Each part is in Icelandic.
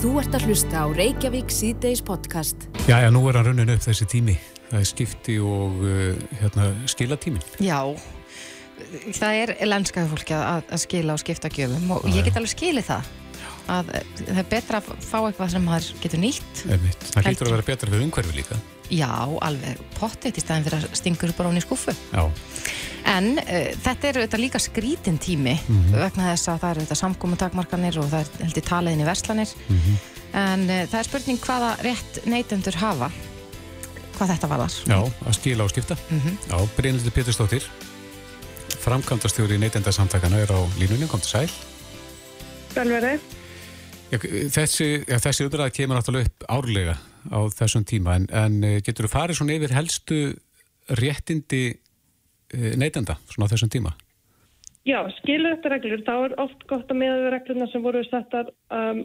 Þú ert að hlusta á Reykjavík síðdeis podcast. Já, já, nú er hann runnin upp þessi tími. Það er skipti og uh, hérna, skilatímin. Já, það er lenskaðu fólki að, að skila og skipta gjöfum og ég get alveg skilið það. Að það er betra að fá eitthvað sem maður getur nýtt. Einmitt. Það hlýtur að vera betra fyrir umhverfi líka. Já, alveg pottet í staðin fyrir að stingur bara hún í skuffu. Já. En uh, þetta er auðvitað líka skrítin tími vegna þess að það eru auðvitað samkomintakmarkanir og það er heldur taliðin í verslanir. En uh, það er spurning hvaða rétt neytendur hafa, hvað þetta varðar. Já, að skila og skipta. Já, Brynildur Pétursdóttir, framkvæmdastjóri neytendasamtakana er á línunni, kom til sæl. Velverið. Þessi, já, þessi umræða kemur náttúrulega upp árlega á þessum tíma en, en eh, getur þú farið svona yfir helstu réttindi eh, neytenda svona á þessum tíma? Já, skilur þetta reglur, þá er oft gott að miða við reglurna sem voru settar um,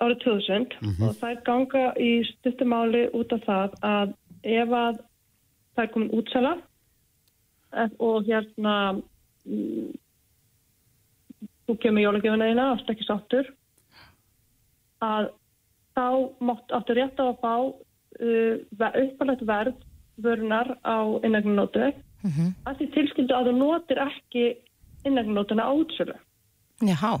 árið 2000 og þær ganga í stuttumáli út af það að ef að það er komin útsala eh, og hérna mm, þú kemur jólagjöfuna þína, ást ekki sáttur að þá mátt áttu rétt á að fá uh, uppalegt verð vörunar á innagnunótu að því tilskyldu að þú notir ekki innagnunótuna á útsölu. Jáhá,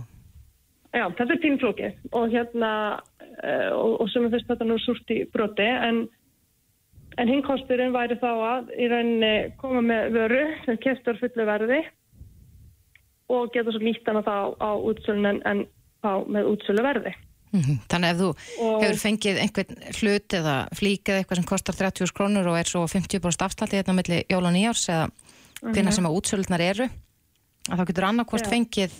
Já, þetta er pínflóki og hérna uh, og, og sem er fyrst þetta nú súrt í broti en, en hinn kosturinn væri þá að í rauninni koma með vöru sem kestur fullu verði og geta svo nýtt hana þá á útsölun en, en þá með útsölu verði. Mhm. Þannig ef þú Og- hefur fengið einhvern hlut eða flík eða eitthvað sem kostar 30 krónur og er svo 50% afslætti hérna á milli jól og nýjárs eða hvenna sem að útsöldnar eru að þá getur annarkvort Já. fengið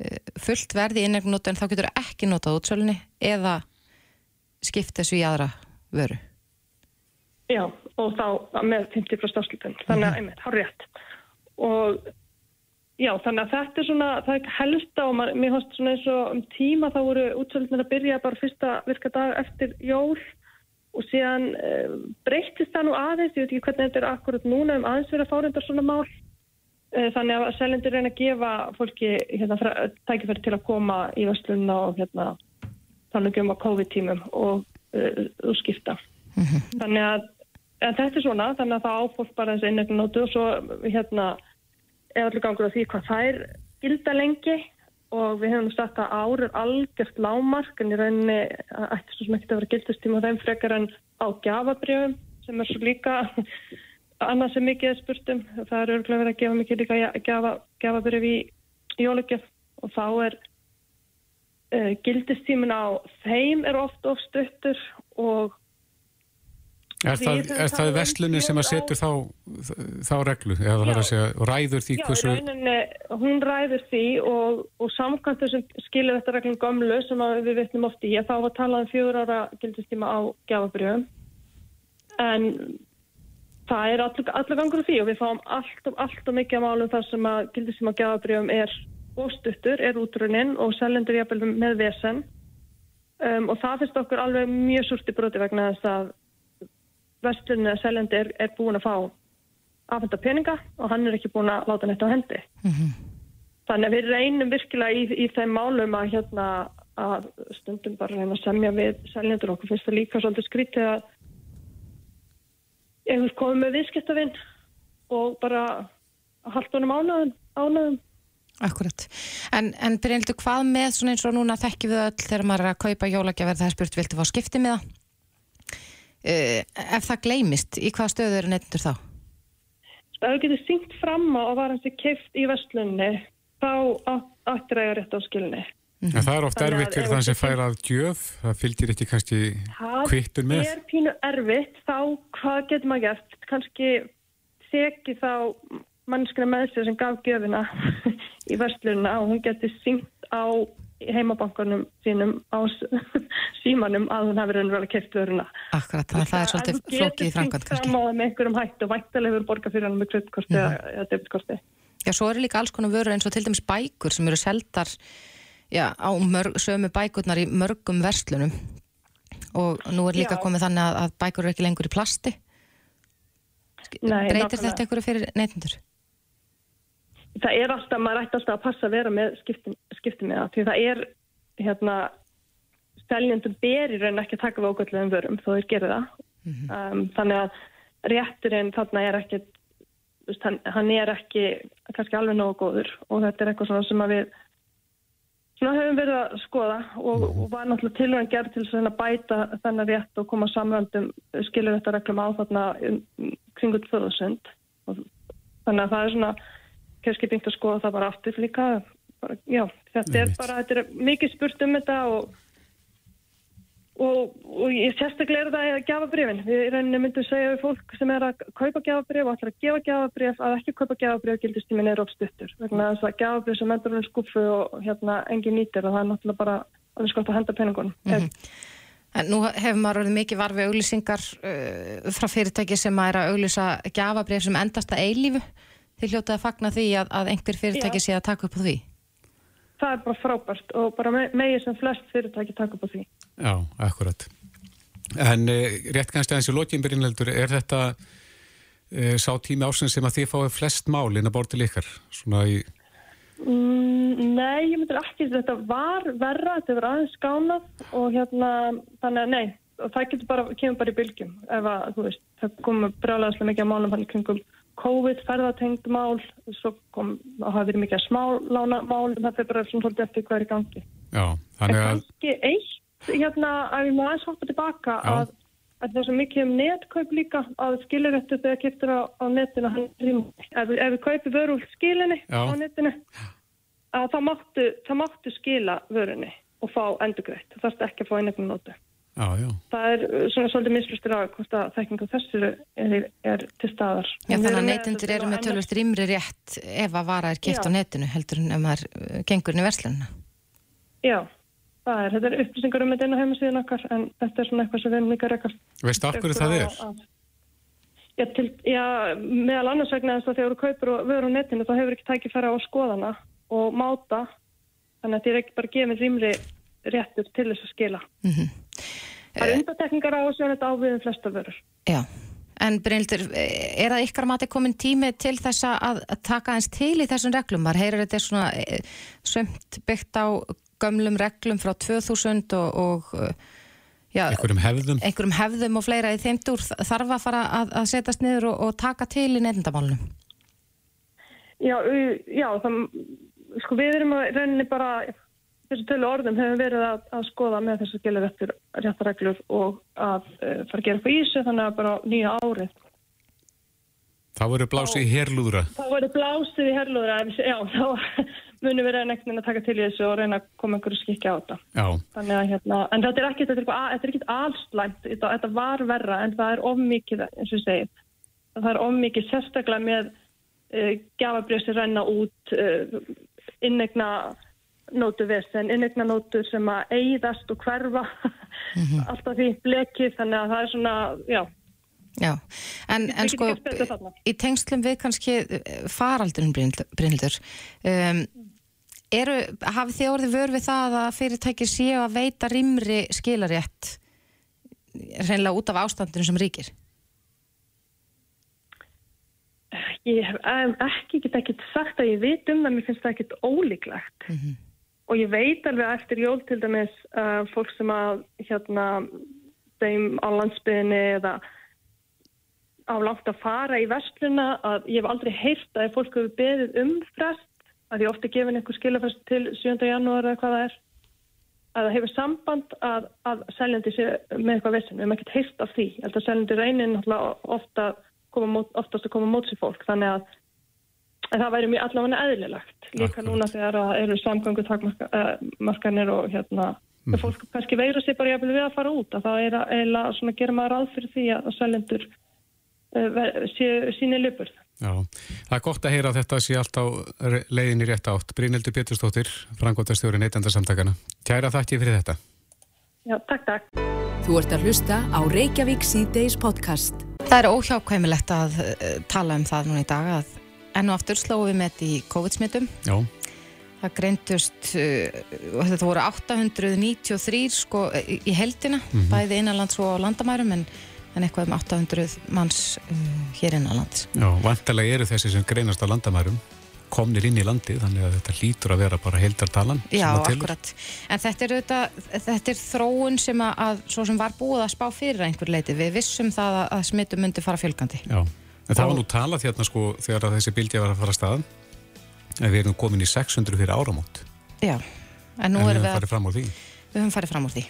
uh, fullt verði í inneignótu en þá getur ekki notað útsölunni eða skipt þessu í aðra vöru. Já, og þá með 50% afslutin. Þannig að, einmitt, hár rétt. Og já, þannig að þetta er svona, það er og maður, mér hóst svona eins og um tíma þá voru útsöldnir að byrja bara fyrsta virka dag eftir jól og síðan uh, breytist það nú aðeins, ég veit ekki hvernig þetta er akkurat núna um aðeins verið að fárendar svona mál. Uh, þannig að seljendur reyna að gefa fólki hérna, tækifæri til að koma í vestlunna og hérna þannig um á COVID-tímum og, uh, og skipta. Þannig að, að þetta er svona, þannig að það áfólk bara þessi innegnótu og svo hérna er allir gangur á því hvað þær gilda lengi og við hefum sagt að ár er algjört lámark en í rauninni ætti svo sem ekki að vera gildastíma þeim frekar en á gjafabrjöfum sem er svo líka annað sem mikið er spurt um. Það er örgulega verið að gefa mikið líka gjafa, gjafabrjöf í jólugjöf og þá er uh, gildistímin á þeim er oft of stuttur og Er það, er það verslunin sem að setur þá, þá reglu? Eða Já. segja, ræður því Já, hversu í rauninni, hún ræður því og, og samkvæmt þessum skilur þetta reglum gömlu sem við vitnum oft í að þá var talað um fjögur ára gildistíma á gjafabrjöfum en það er allur, allur gangur því og við fáum allt og, allt og mikið að málum þar sem að gildistíma á gjafabrjöfum er óstuttur, er útrunnin og seljendur jafnvel með vesen. Um, og það finnst okkur alveg mjög súrt í broti vegna þess að vestlunni að seljandi er, er búin að fá afhenda peninga og hann er ekki búin að láta neitt á hendi. Þannig að við reynum virkilega í, í þeim málum að hérna að stundum bara reyna að semja við seljendur okkur finnst það líka svolítið skrítið að við komum með viðskiptavinn og bara honum ánæðum, ánæðum. Akkurat. En, en Brynildur, hvað með svona eins og núna þekkjum við öll þegar maður er að kaupa jólagjafir það er spurt, viltu fá skipti með það? Uh, ef það gleymist, í hvaða stöðu eru neytendur þá? Ef þú getur syngt fram á að var hans keift í vestlunni þá eiga rétt á skilunni. En það er oft erfitt fyrir þann sem fær að gjöf, það fylgir ekki kannski kvittur með. Það er pínu erfitt, þá hvað getur maður gert? Kanski þekki þá mannskina með sér sem gaf gjöfina í verslununa og hún getur syngt á heimabankanum sínum á símanum að hún hafi raunverulega keift vöruna. Akkurat, þannig að það er svolítið flókið í framkvæmt kannski. Það með einhverjum hættu og væntalega hefur borgað fyrir hann með kredittkorti Mhm. eða eða debitkorti. Já, svo eru líka alls konar vörur eins og til dæmis bækur sem eru seldar já, á mörg, sömu bækurnar í mörgum verslunum og nú er líka Já. komið þannig að, að bækur eru ekki lengur í plasti. Nei, Breytir nákvæmlega. þetta einhverju fyrir neytendur? Það er alltaf, maður ætti alltaf að passa að vera með skipti, skipti með það, því það er hérna, seljendum ber í raun ekki að taka við ógölluðum vörum þó þeir gerir það. um, þannig að rétturinn þarna er ekki, hann, hann er ekki kannski alveg nógu góður og þetta er eitthvað svona sem að við svona höfum verið að skoða og, og var náttúrulega tilvægum gerð til að bæta þennan rétt og koma samvöldum skilur þetta reglum á þarna um, kringu 2000 og þannig að það er svona kannski byggt að skoða það bara aftur líka bara, já, þetta er bara, þetta er mikið spurt um þetta og Og, og ég sérstaklega er það að gefa brefin. Við rauninni myndum segja við fólk sem er að kaupa gefabref og ætlar að gefa gefabref að ekki kaupa gefabref gildistímin er uppstuttur. Vegna þess að gefabref sem endur um skuffu og hérna engin nýtir og það er náttúrulega bara alveg skott að henda peningunum. Mm En nú hefur maður orðið mikið varfi auglýsingar uh, frá fyrirtæki sem að er að auglýsa gjafabrif sem endast að eilífu. Þið hljótið að fagna því að, að einhver fyrirtæki sé að taka upp á því. Það er bara frábært og bara me megið sem flest fyrirtæki taka upp á því. Já, akkurat. En uh, rétt kannski aðeins í lokinbyrjinleldur, er þetta uh, sá tími ásins sem að þið fáið flest mál inn að borta líkar? Svona í, Mm, nei, ég myndir ekki, þetta var verra, þetta var aðeins skánað og hérna, þannig að nei, og það getur bara, kemur bara í bylgjum ef að, þú veist, það komur brjálæðislega mikið að málum hann kringum COVID, ferðatengd mál, svo kom, það hafa verið mikið smálána mál, það fyrir bara svona svolítið eftir er í gangi. já, En þannig að, kannski eitt, hérna, að við má aðeins hoppa tilbaka Já. að, að það er svo mikið um netkaup líka að skilur eftir þegar kiptur á, á netinu. Ef, ef við kaupum vöru úr skilinni Já. á netinu að það máttu, það máttu skila vörunni og fá endurgreitt. Það þarfst ekki að fá einhvern nótu. Já, já, Það er uh, svona svolítið mislustur á hvort að þekkingu þessu er, er til staðar. Já, þannig að þetta eru með á tölvist rýmri rétt ef að vara er keft á netinu heldur en ef maður uh, gengur inn í verslununa. Já, það er, þetta er upplýsingar um þetta inn á heimasíðun okkar en þetta er svona eitthvað sem við erum líka rekast veistu af hverju það er? Já, til, já, meðal annars vegna þess að þegar þú kaupir og vörur á netinu þá hefur ekki tækifæra á skoðana og máta þannig að þér er ekki bara gefið rýmri réttur til þess að skila. Mm Það er undatekningar á þessu en þetta á við um flesta vörur. Já, en Brynildur, er það ykkar mati komin tími til þess að taka eins til í þessum reglum? Maður heyrir þetta er svona eh, sömt byggt á gömlum reglum frá 2000 og, og eh, já, Einhverjum hefðum? einhverjum hefðum og fleira í þeim dúr þarf að fara að, að setjast niður og, og taka til í nefndamálunum. Já, já það, sko við erum að rauninni bara þessu tölu orðum hefur verið að, að skoða með þessu skilur eftir réttareglur og að uh, fara að gera eitthvað í þessu þannig að bara nýja árið. Það voru blásið í herlúðra. þá verður blásið í herlúðra en já, þá munum við reyna ekkert að taka til í þessu og reyna að koma einhverju skikki á þetta. Já, þannig að hérna, en þetta er ekki þetta er eitthvað- þetta er ekki allslæmt, þetta, var verra en það er of mikið, eins og ég segið það er of mikið sérstaklega með uh, gafabrjöð sem renna út uh, innegna nótu vesen, innegna nótu sem að eigðast og hverfa. Alltaf því blekið, þannig að það er svona já, Já, en, en sko í tengslum við kannski eh, faraldurinn Brynildur um, eru, hafið þið orðið vör við það að fyrirtæki séu að veita rýmri skilarétt reynilega út af ástandinu sem ríkir? ég hef ekki, get ekki sagt að ég veit um það, mér finnst það ekkit ólíklegt og ég veit alveg eftir jól til dæmis uh, fólk sem að hérna þeim á landsbyðinni eða á langt að fara í vestluna að ég hef aldrei heyrt að fólk hefur beðið um frest að ég ofta gefin einhver skilafest til 7. janúar eða hvað það er. Að það hefur samband að, að seljandi sé með eitthvað vissin, við hefum ekkert heyrt af því. Ég held að seljandi náttúrulega ofta koma oftast að koma mót sér fólk. Þannig að en það væri mjög allavega eðlilegt líka Akkurat. núna þegar að eru samgöngu takmarkanir og hérna mm. fólk kannski veira sér bara jafnvel við að fara út að það er að eiginlega svona gera maður ráð fyrir því að seljendur uh, séu síni lupur já. Það er gott að heyra að þetta sé allt á leiðinni rétt átt. Brynildur Pétursdóttir, frangotastjóri neytendarsamtakana. Kæra þakki fyrir þetta. Já, takk, takk. Þú ert að hlusta á Reykjavík C-Days podcast. Það er óhjákvæmilegt að uh, tala um það núna í dag að enn og aftur slóum við með þetta í COVID-smittum. Já, Það greindust, uh, þetta voru 893 sko í heldina, bæði innanlands og landamærum, en, en eitthvað um 800 manns uh, hér innanlands. já, vantarlega eru þessi sem greinast á landamærum komnir inn í landi þannig að þetta hlýtur að vera bara heildartalan Já, akkurat. En þetta er, auðvitað, þetta er þróun sem að, sem var búið að spá fyrir einhver leiti. Við vissum það að smittum myndi fara fjölgandi. Já, en það var nú talað hérna sko þegar að þessi bildja var að fara að staðan við erum komin í 600 fyrir áramót. Já, en nú en erum við höfum farið fram á því. Við höfum farið fram úr því.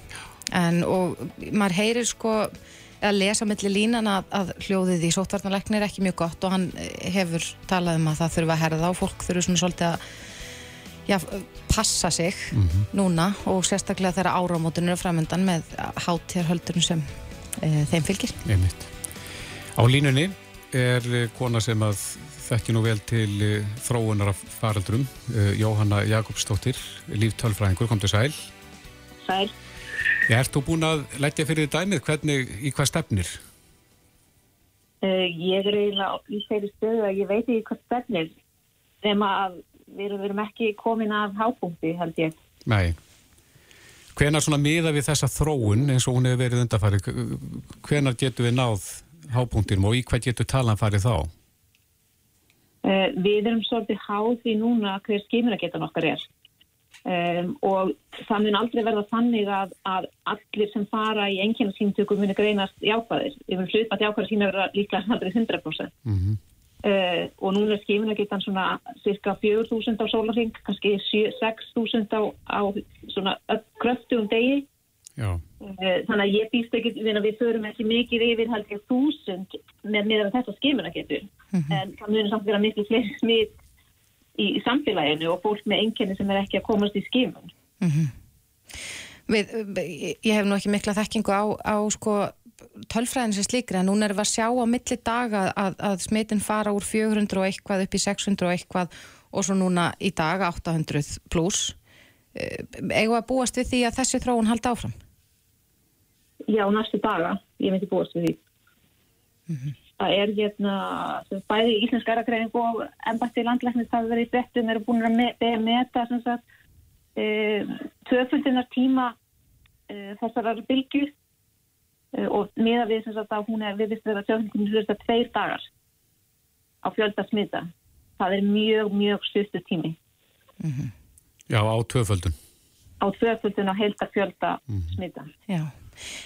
En, og maður heyrir sko að lesa mellir línan að, að hljóðið í sótvarnarleikni er ekki mjög gott og hann eh, hefur talað um að það þurfa að herða á fólk þurfa svona svolítið að já, passa sig núna og sérstaklega þegar áramótinu er framöndan með hátíðarhöldurinn sem e, þeim fylgir. Einmitt. Á línunni er eh, kona sem að þekki nú vel til eh, þróunar af faraldurum, eh, Jóhanna Jakobsdóttir, líftölfræðingur, kom til sæl. Sæl. Já, ert þú búin að leggja fyrir dæmið hvernig, í hvað stefnir? Uh, ég er eiginlega í þeirri stöðu að ég veit ekki hvað stefnir nema að við erum, við erum ekki komin af hápunkti held ég. Nei. Hvenar svona miða við þessa þróun eins og hún hefur verið undarfæri, hvenar getur við náð hápunktinum og í hvað getur talan farið þá? Uh, við erum svolítið háð því núna hver skimuragetan okkar er um, og það mun aldrei verða þannig að, að allir sem fara í engjana síntökum muni greinast jákvæðir. Við erum hlut að jákvæðir sína vera líklega aldrei 100%. Mm -hmm. Uh, og núna er skimuragetan svona cirka 4.000 á sólarring, kannski 6.000 á, á svona kröftugum degi. Já. Uh, þannig að ég býst ekki við að við förum ekki mikið yfir ég þúsund með, með þetta skimuna getur en það munir samt vera miklu fleiri smit í, í samfélaginu og fólk með einkenni sem er ekki að komast í skimun. Við, ég hef nú ekki mikla þekkingu á, á sko, tölfræðin sem slíkri en núna erum við að sjá á milli daga að, að smitin fara úr 400 og eitthvað upp í 600 og eitthvað og svo núna í dag 800 pluss. Eigum að búast við því að þessi þróun halda áfram? Já, næstu daga, ég myndi búast við því Það er hérna sem bæði íslensk eragreining og embætti landlæknis það verið í frettum eru búin að me be- meta sem sagt e, töföldunar tíma e, þessarar bylgu e, og miða við sem sagt að hún er við vist verið að töföldunar fyrir þetta tveir dagar á fjölda smita. Það er mjög, mjög stuttu tími Já, á tvöföldun. á tvöföldun á heilta fjölda smita. Já.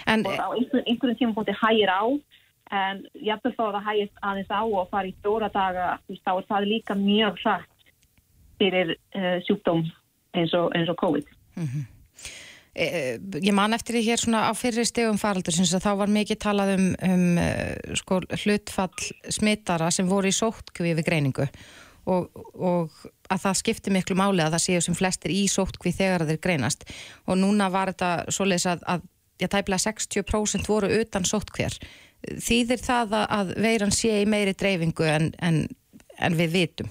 En, og á einhver, einhverjum tíma búin hægir á en jafnvel þá að það hægist aðeins á og fara í stóra daga þá er það líka mjög hrætt fyrir uh, sjúkdóm eins og, eins og COVID. Eh, ég man eftir því hér svona á fyrri stegum faraldur sem þá var mikið talað um, um sko, hlutfall smittara sem voru í sóttkví við greiningu og, og að það skipti miklu máli að það séu sem flestir í sóttkví þegar þeir greinast. Og núna var þetta svoleiðis að, að já, tæplega 60% voru utan sóttkvér. Þýðir það að, veiran sé í meiri dreifingu en, en, en við vitum?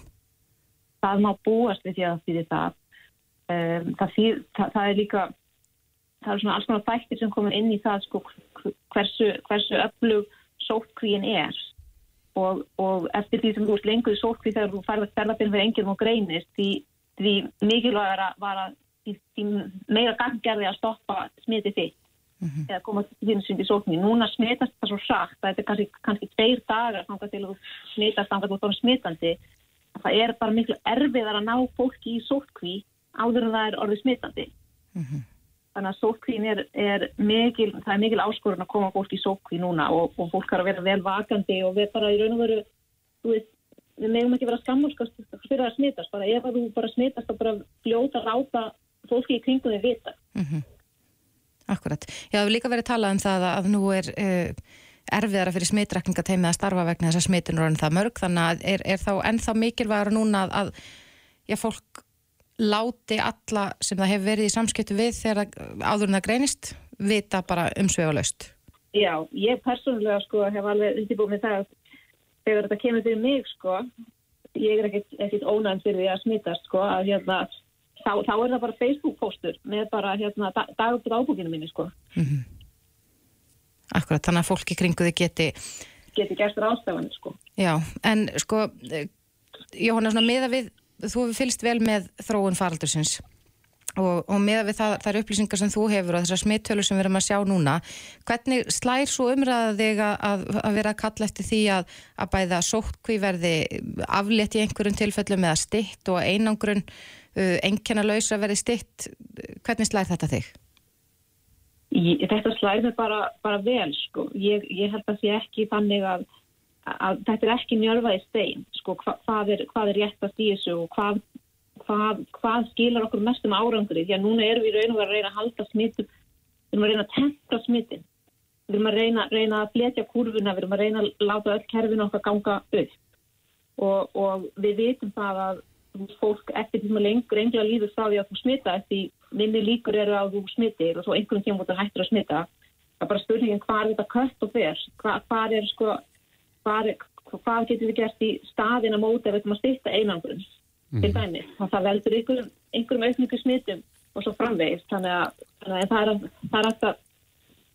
Það má búast við því að því það. Um, það, þýð, það, það er líka það er svona alls konar þættir sem komur inn í það sko, hversu, hversu öflug sóttkvíin er. Og, og eftir því sem þú ert lengur í sóttkví þegar þú færðast ferðarbyrn fyrir enginn og greinist því, því mikilvægara var að því, meira ganggerði að stoppa smiti þitt eða koma til þínu sundi sóttkví núna smitast það svo sagt að þetta er kannski, kannski tveir dagar þangað til þú smitast til þú er smitandi. Það er bara miklu erfiðar að ná fólki í sóttkví áður en það er orðið smitandi. Þannig að sótkvín er, er mikil, það er mikil áskorun að koma fólk í sótkví núna og, og fólk er að vera vel vakandi og við bara í raun og veru, veist, við megum ekki vera skammálskast fyrir að smitast, bara ef þú bara smitast og bara fljóta ráta fólki í kringum þið vita. Akkurat. Já, það hefur líka verið talað um það að nú er uh, erfiðara fyrir smitrakningateimið að starfa vegna þess að smitin er orðin það mörg, þannig að er, er þá ennþá mikilvægur núna að, að já, fólk láti alla sem það hefur verið í samskiptu við þegar áður en það greinist vita bara umsvegulegst. Já, ég persónulega sko hef alveg undirbúið með það að þegar þetta kemur fyrir mig sko, ég er ekkit ónægn fyrir því að smitast sko, að hérna, þá, þá er það bara Facebook-póstur með bara hérna dagbúið ábúkinu minni sko. Akkurat, þannig að fólki kringu þið geti Geti gert ráðstafanir sko. Já, en sko Jóhanna, svona miða við þú hefur fylgst vel með þróun faraldursins og, og með við það, þær upplýsingar sem þú hefur og þessar smittölu sem við erum að sjá núna hvernig slær svo umræða þig að, að vera að kalla eftir því að, að bæða sóttkví verði aflétt í einhverjum tilfellum eða stitt og einangrun uh, engjana laus að verði stitt hvernig slær þetta þig? Ég, þetta slæði bara, bara vel sko. Ég, ég held að sé ekki þannig að, að þetta er ekki njörfaði stein sko, hva, hvað, er, hvað er réttast í þessu og hvað, hvað, hvað skilar okkur mestum árangri því að núna erum við raun og verið að reyna að halda smittum við erum að reyna að tempra smittin við erum að reyna, reyna að fletja kurvuna við erum að reyna að láta öll kerfin okkar ganga upp og, og við vitum það að fólk eftir því sem lengur engla líður frá því að þú smita eftir minni líkur eru að þú smitir og svo einhvern tíma út að hættur að smita. Það er bara spurningin hvað er þetta kött og fyrr hvað, er sko hvað, hvað getur við gert í staðin að móta ef við ætlum að styrta einangrun mm. til dæmi og það veldur einhverjum, einhverjum aukningu smitum og svo framvegist þannig að, þannig að það er að það er að,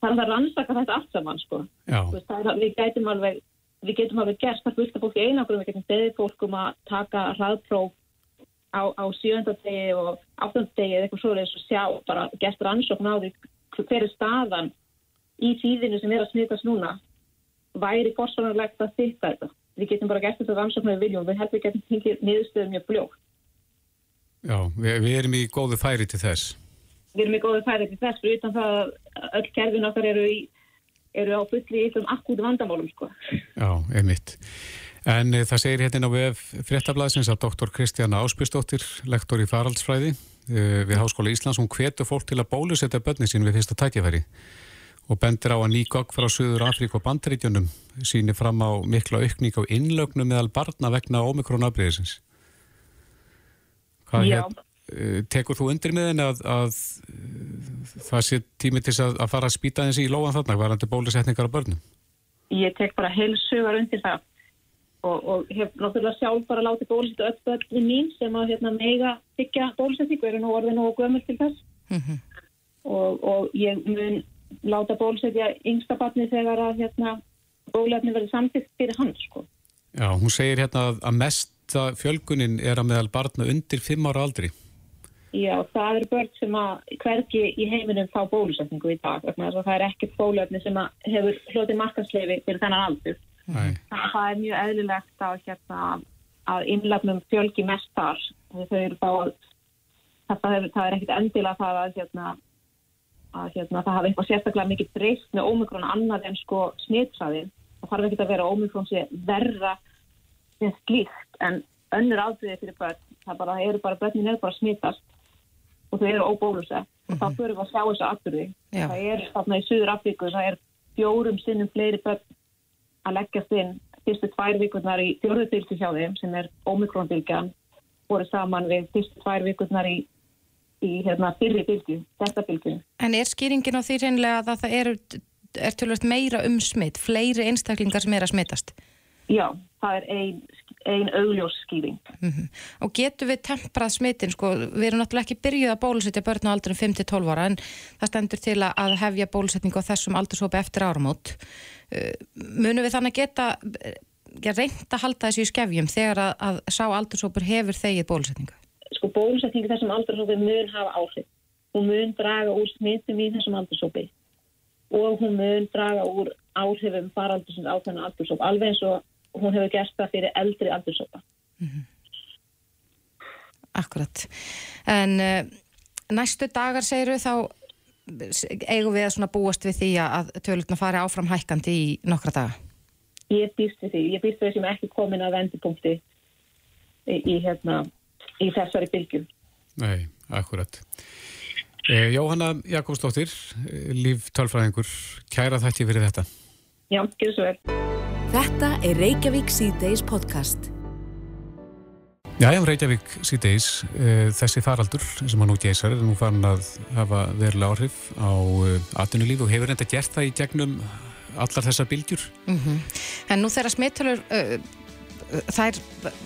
er að rannsaka þetta allt saman sko. Veist, að, við gætum alveg við getum alveg gert það fullt af fólk í einangrun. Við getum beðið fólkum að taka hraðpróf á, á sjöndardegi og áttundardegi eða eitthvað svoleiðis og sjá bara gert rannsókn á því hver er staðan í tíðinu sem er að smitast núna væri fórstofnarlegt að styrka þetta. Við getum bara gert þetta rannsókn með viljum, við heldur getum hengið niðurstöðum mjög fljótt. Já, við, við erum í góðu færi til þess. Við erum í góðu færi til þess, fyrir utan það að öll kerfin okkar eru, í, eru á fulli í eitthvað akkúti vandamálum, sko. Já, einmitt. En e, það segir hérna á VF fréttablaðsins að doktor Kristjana Áspjöstóttir, lektor í faraldsfræði e, við Háskóla Íslands, hún hvetur fólk til að bólusetja börni sín við fyrsta tækjafæri og bendir á að ný gogg frá Suður Afrík og Bandaríkjunum sínir fram á mikla aukník á innlögnum meðal barna vegna ómikrona-abriðisins. Hvað hér, e, tekur þú undir með henni að, að það sé tími til að, að fara að spýta þessi í lóan þarna, varandi bólusetningar á börnum? Ég tek bara heilsugar undir það og, og hef náttúrulega sjálf bara látið bólusetja öll börnum mín sem að hérna, mega byggja bólusetningu, eru nú orðinu og gömur til þess mm -hmm. og, og ég mun láta bólusetja yngsta barni þegar að hérna, bólefni verði samtitt fyrir hans sko. Já, hún segir hérna að mesta fjölgunin er að meðal barna undir 5 ára aldri Já, það eru börn sem að hverki í heiminum fá bólusetningu í dag, það er ekkert bólefni sem hefur hlutið markansleifi fyrir þennan aldur það er mjög eðlilegt að, hérna, að innlefnum fjölgi mest þar. Að, það er, er ekkit endilega það að, hérna, að hérna, það hafi eitthvað sérstaklega mikið breyst með ómikrona annað en sko smitsaði. Það þarf ekki að vera ómikrón sem verra sem slíkt en önnur ábyrðið fyrir börn. Það bara, eru bara börnin er bara smitast og þau eru óbólusett og þá fyrir við að sjá þessu afturði. Það er þarna í Suður Afríku, það er fjórum sinnum fleiri börn að leggjast inn fyrstu tvær vikurnar í fjörðubilgi hjá þeim sem er omikronbilgjan voru saman við fyrstu tvær vikurnar í, í hérna, fyrri bilgi, þetta bilgi. En er skýringin á því reynilega að það er, er meira um smitt, fleiri einstaklingar sem er að smittast? Já, það er ein, ein augljós skýring. Mm -hmm. Og getur við temprað smittin, sko, við erum náttúrulega ekki byrjuð að bólusetja börn á aldrum 5-12 ára en það stendur til að hefja bólusetning á þessum aldursópi eftir áramót. Eh, munum við þannig geta ja, reynd að halda þessu í skefjum þegar að, að sá aldursópur hefur þegið bólusetningu? Sko bólusetningu þessum aldursópi mun hafa áhrif. Hún mun draga úr smittum í þessum aldursópi og hún mun draga úr áhrifum faraldursins á þennan aldursóp alveg eins og hún hefur gert það fyrir eldri aldursópa. Mm -hmm. Akkurat. En uh, næstu dagar segiru þá eigum við að búast við því að tölutna fari áfram hækkandi í nokkra daga? Ég býst við því. Ég býst við því sem ekki komin að vendipunkti í, í, hérna, í þessari bylgjum. Nei, akkurat. Eh, Jóhanna Jakobsdóttir, eh, líftálfræðingur, kæra þætti fyrir þetta. Já, gerur svo vel. Þetta er Reykjavík C-Days podcast. Já, ég um Reykjavík síðdeis, uh, þessi faraldur sem hann nú geysar er nú farin að hafa verulega áhrif á uh, atvinnulíf og hefur enda gert það í gegnum allar þessar bylgjur. Mm -hmm. En nú þegar smittölur uh, þær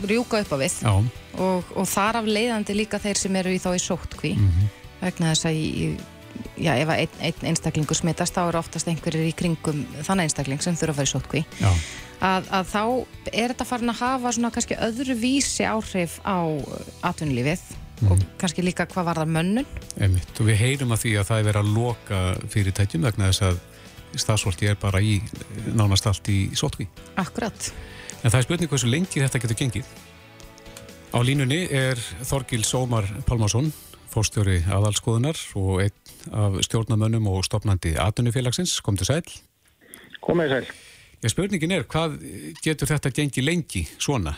rjúka upp á við og, og þar af leiðandi líka þeir sem eru í þá í sóttkví mm -hmm. vegna þess að í, já, ef einn ein einstaklingur smittast þá eru oftast einhverjir í kringum þann einstakling sem þurfa að fara í sóttkví. Já að, að þá er þetta farin að hafa svona kannski öðru vísi áhrif á atvinnulífið og kannski líka hvað var það mönnun Einmitt. og við heyrum að því að það er verið að loka fyrirtækjum vegna þess að stafsvolti er bara í nánast allt í sótkví. Akkurat. En það er spurning hversu lengi þetta getur gengið. Á línunni er Þorgil Sómar Pálmarsson, fórstjóri aðalskoðunar og einn af stjórnamönnum og stopnandi aðunufélagsins. Kom til sæl. Komið sæl. Já, spurningin er, hvað getur þetta gengið lengi svona?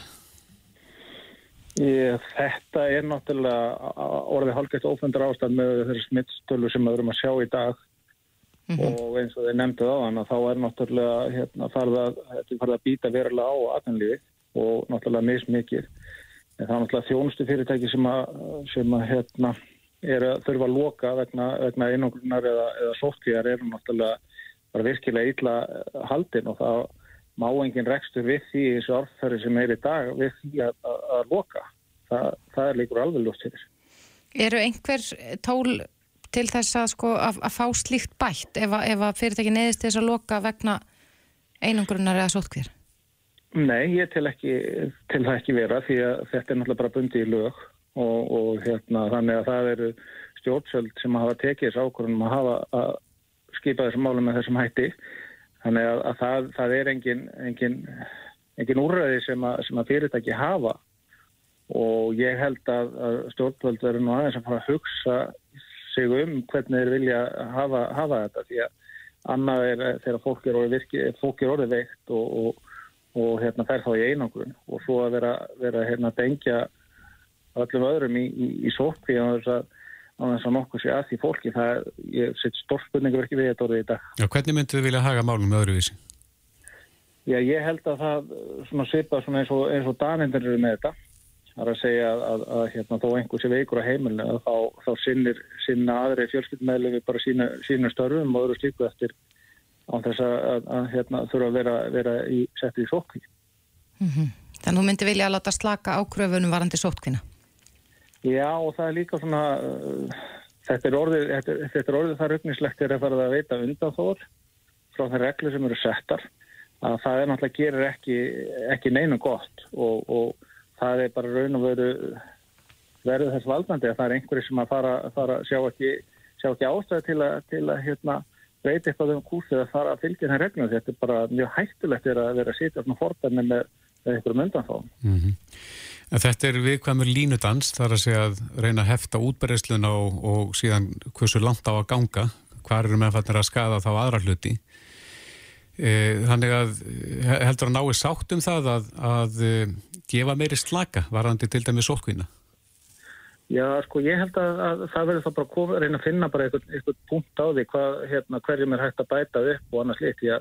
Ég, þetta er náttúrulega orðið halgætt ofendur ástand með þeirri smittstölu sem við erum að sjá í dag mm -hmm. og eins og þeir nefnduð á hann að þá er náttúrulega hérna, farið að, að býta verulega á aðanlífi og náttúrulega mismikið. En það er náttúrulega þjónustu fyrirtæki sem að, sem að hérna, er að þurfa að loka vegna, vegna einanglunar eða, eða sótkvíjar er náttúrulega bara virkilega illa haldin og það má engin rekstur við því þessu orðfæri sem er í dag við því að, að, að loka. Það, það er líkur alveg lúst fyrir. Eru einhver tól til þess að, sko, að, fá slíkt bætt ef, ef að fyrirtæki neðist þess að loka vegna einangrunnar eða sótkvér? Nei, ég til, ekki, til það ekki vera því að þetta er náttúrulega bara bundi í lög og, og hérna, þannig að það eru stjórnsöld sem hafa tekið þessu ákvörðunum að hafa að skipa þessum málum með þessum hætti. Þannig að, að það, það er engin, engin, engin úrræði sem að, sem að fyrirtæki hafa. Og ég held að, að stjórnvöld verður nú aðeins að fara að hugsa sig um hvernig þeir vilja hafa, hafa þetta því að annað er þegar fólk er orðið, virki, fólk er orðið veikt og, og, og hérna, fer þá í einangrun. Og svo að vera, vera hérna, að dengja öllum öðrum í, í, í sótkví og þess að á þess að nokkuð sé að því fólki það er sitt stórspurningaverki við þetta orðið í dag. Já, hvernig myndu þið vilja haga málum með öðruvísi? Já, ég held að það svona svipa svona eins og, eins og danindir eru með þetta. Það er að segja að, að, að hérna, þó einhversi veikur á heimilinu þá, þá sinnir, sinna aðri fjölskyldmeðlu við bara sína, sína störfum og öðru slíku eftir á þess að, að hérna, þurfa að vera, vera í settið í sótkví. Mm -hmm. Þannig að þú myndi vilja að láta slaka ákröfunum varandi sótkvína? Já og það er líka svona uh, þetta er orðið, þetta, þetta er orðið það rögnislegt er að fara að veita undanþór frá þeir reglu sem eru settar að það er náttúrulega gerir ekki, ekki neina gott og, og það er bara raun og veru verður þess valdandi að það er einhverju sem að fara, fara sjá ekki, ekki ástæði til að, til að hérna, veita eitthvað um kúsið að fara að fylgja þenn reglum. Þetta er bara mjög hættulegt að vera að sitja svona forðarni með, einhverjum undanþóðum. Mm -hmm. En þetta er viðkvæmur línudans, þar að segja að reyna að hefta útberðsluna og, og síðan hversu langt á að ganga, hvar eru meðfættir að skada þá aðra hluti. E, þannig að heldur að nái sátt um það að, að e, gefa meiri slaka varandi til dæmi sótkvína? Já, sko, ég held að, að það verður það bara að reyna að finna bara einhvern, einhvern punkt á því hvað, hérna, hverjum er hægt að bæta upp og annars. Já, e,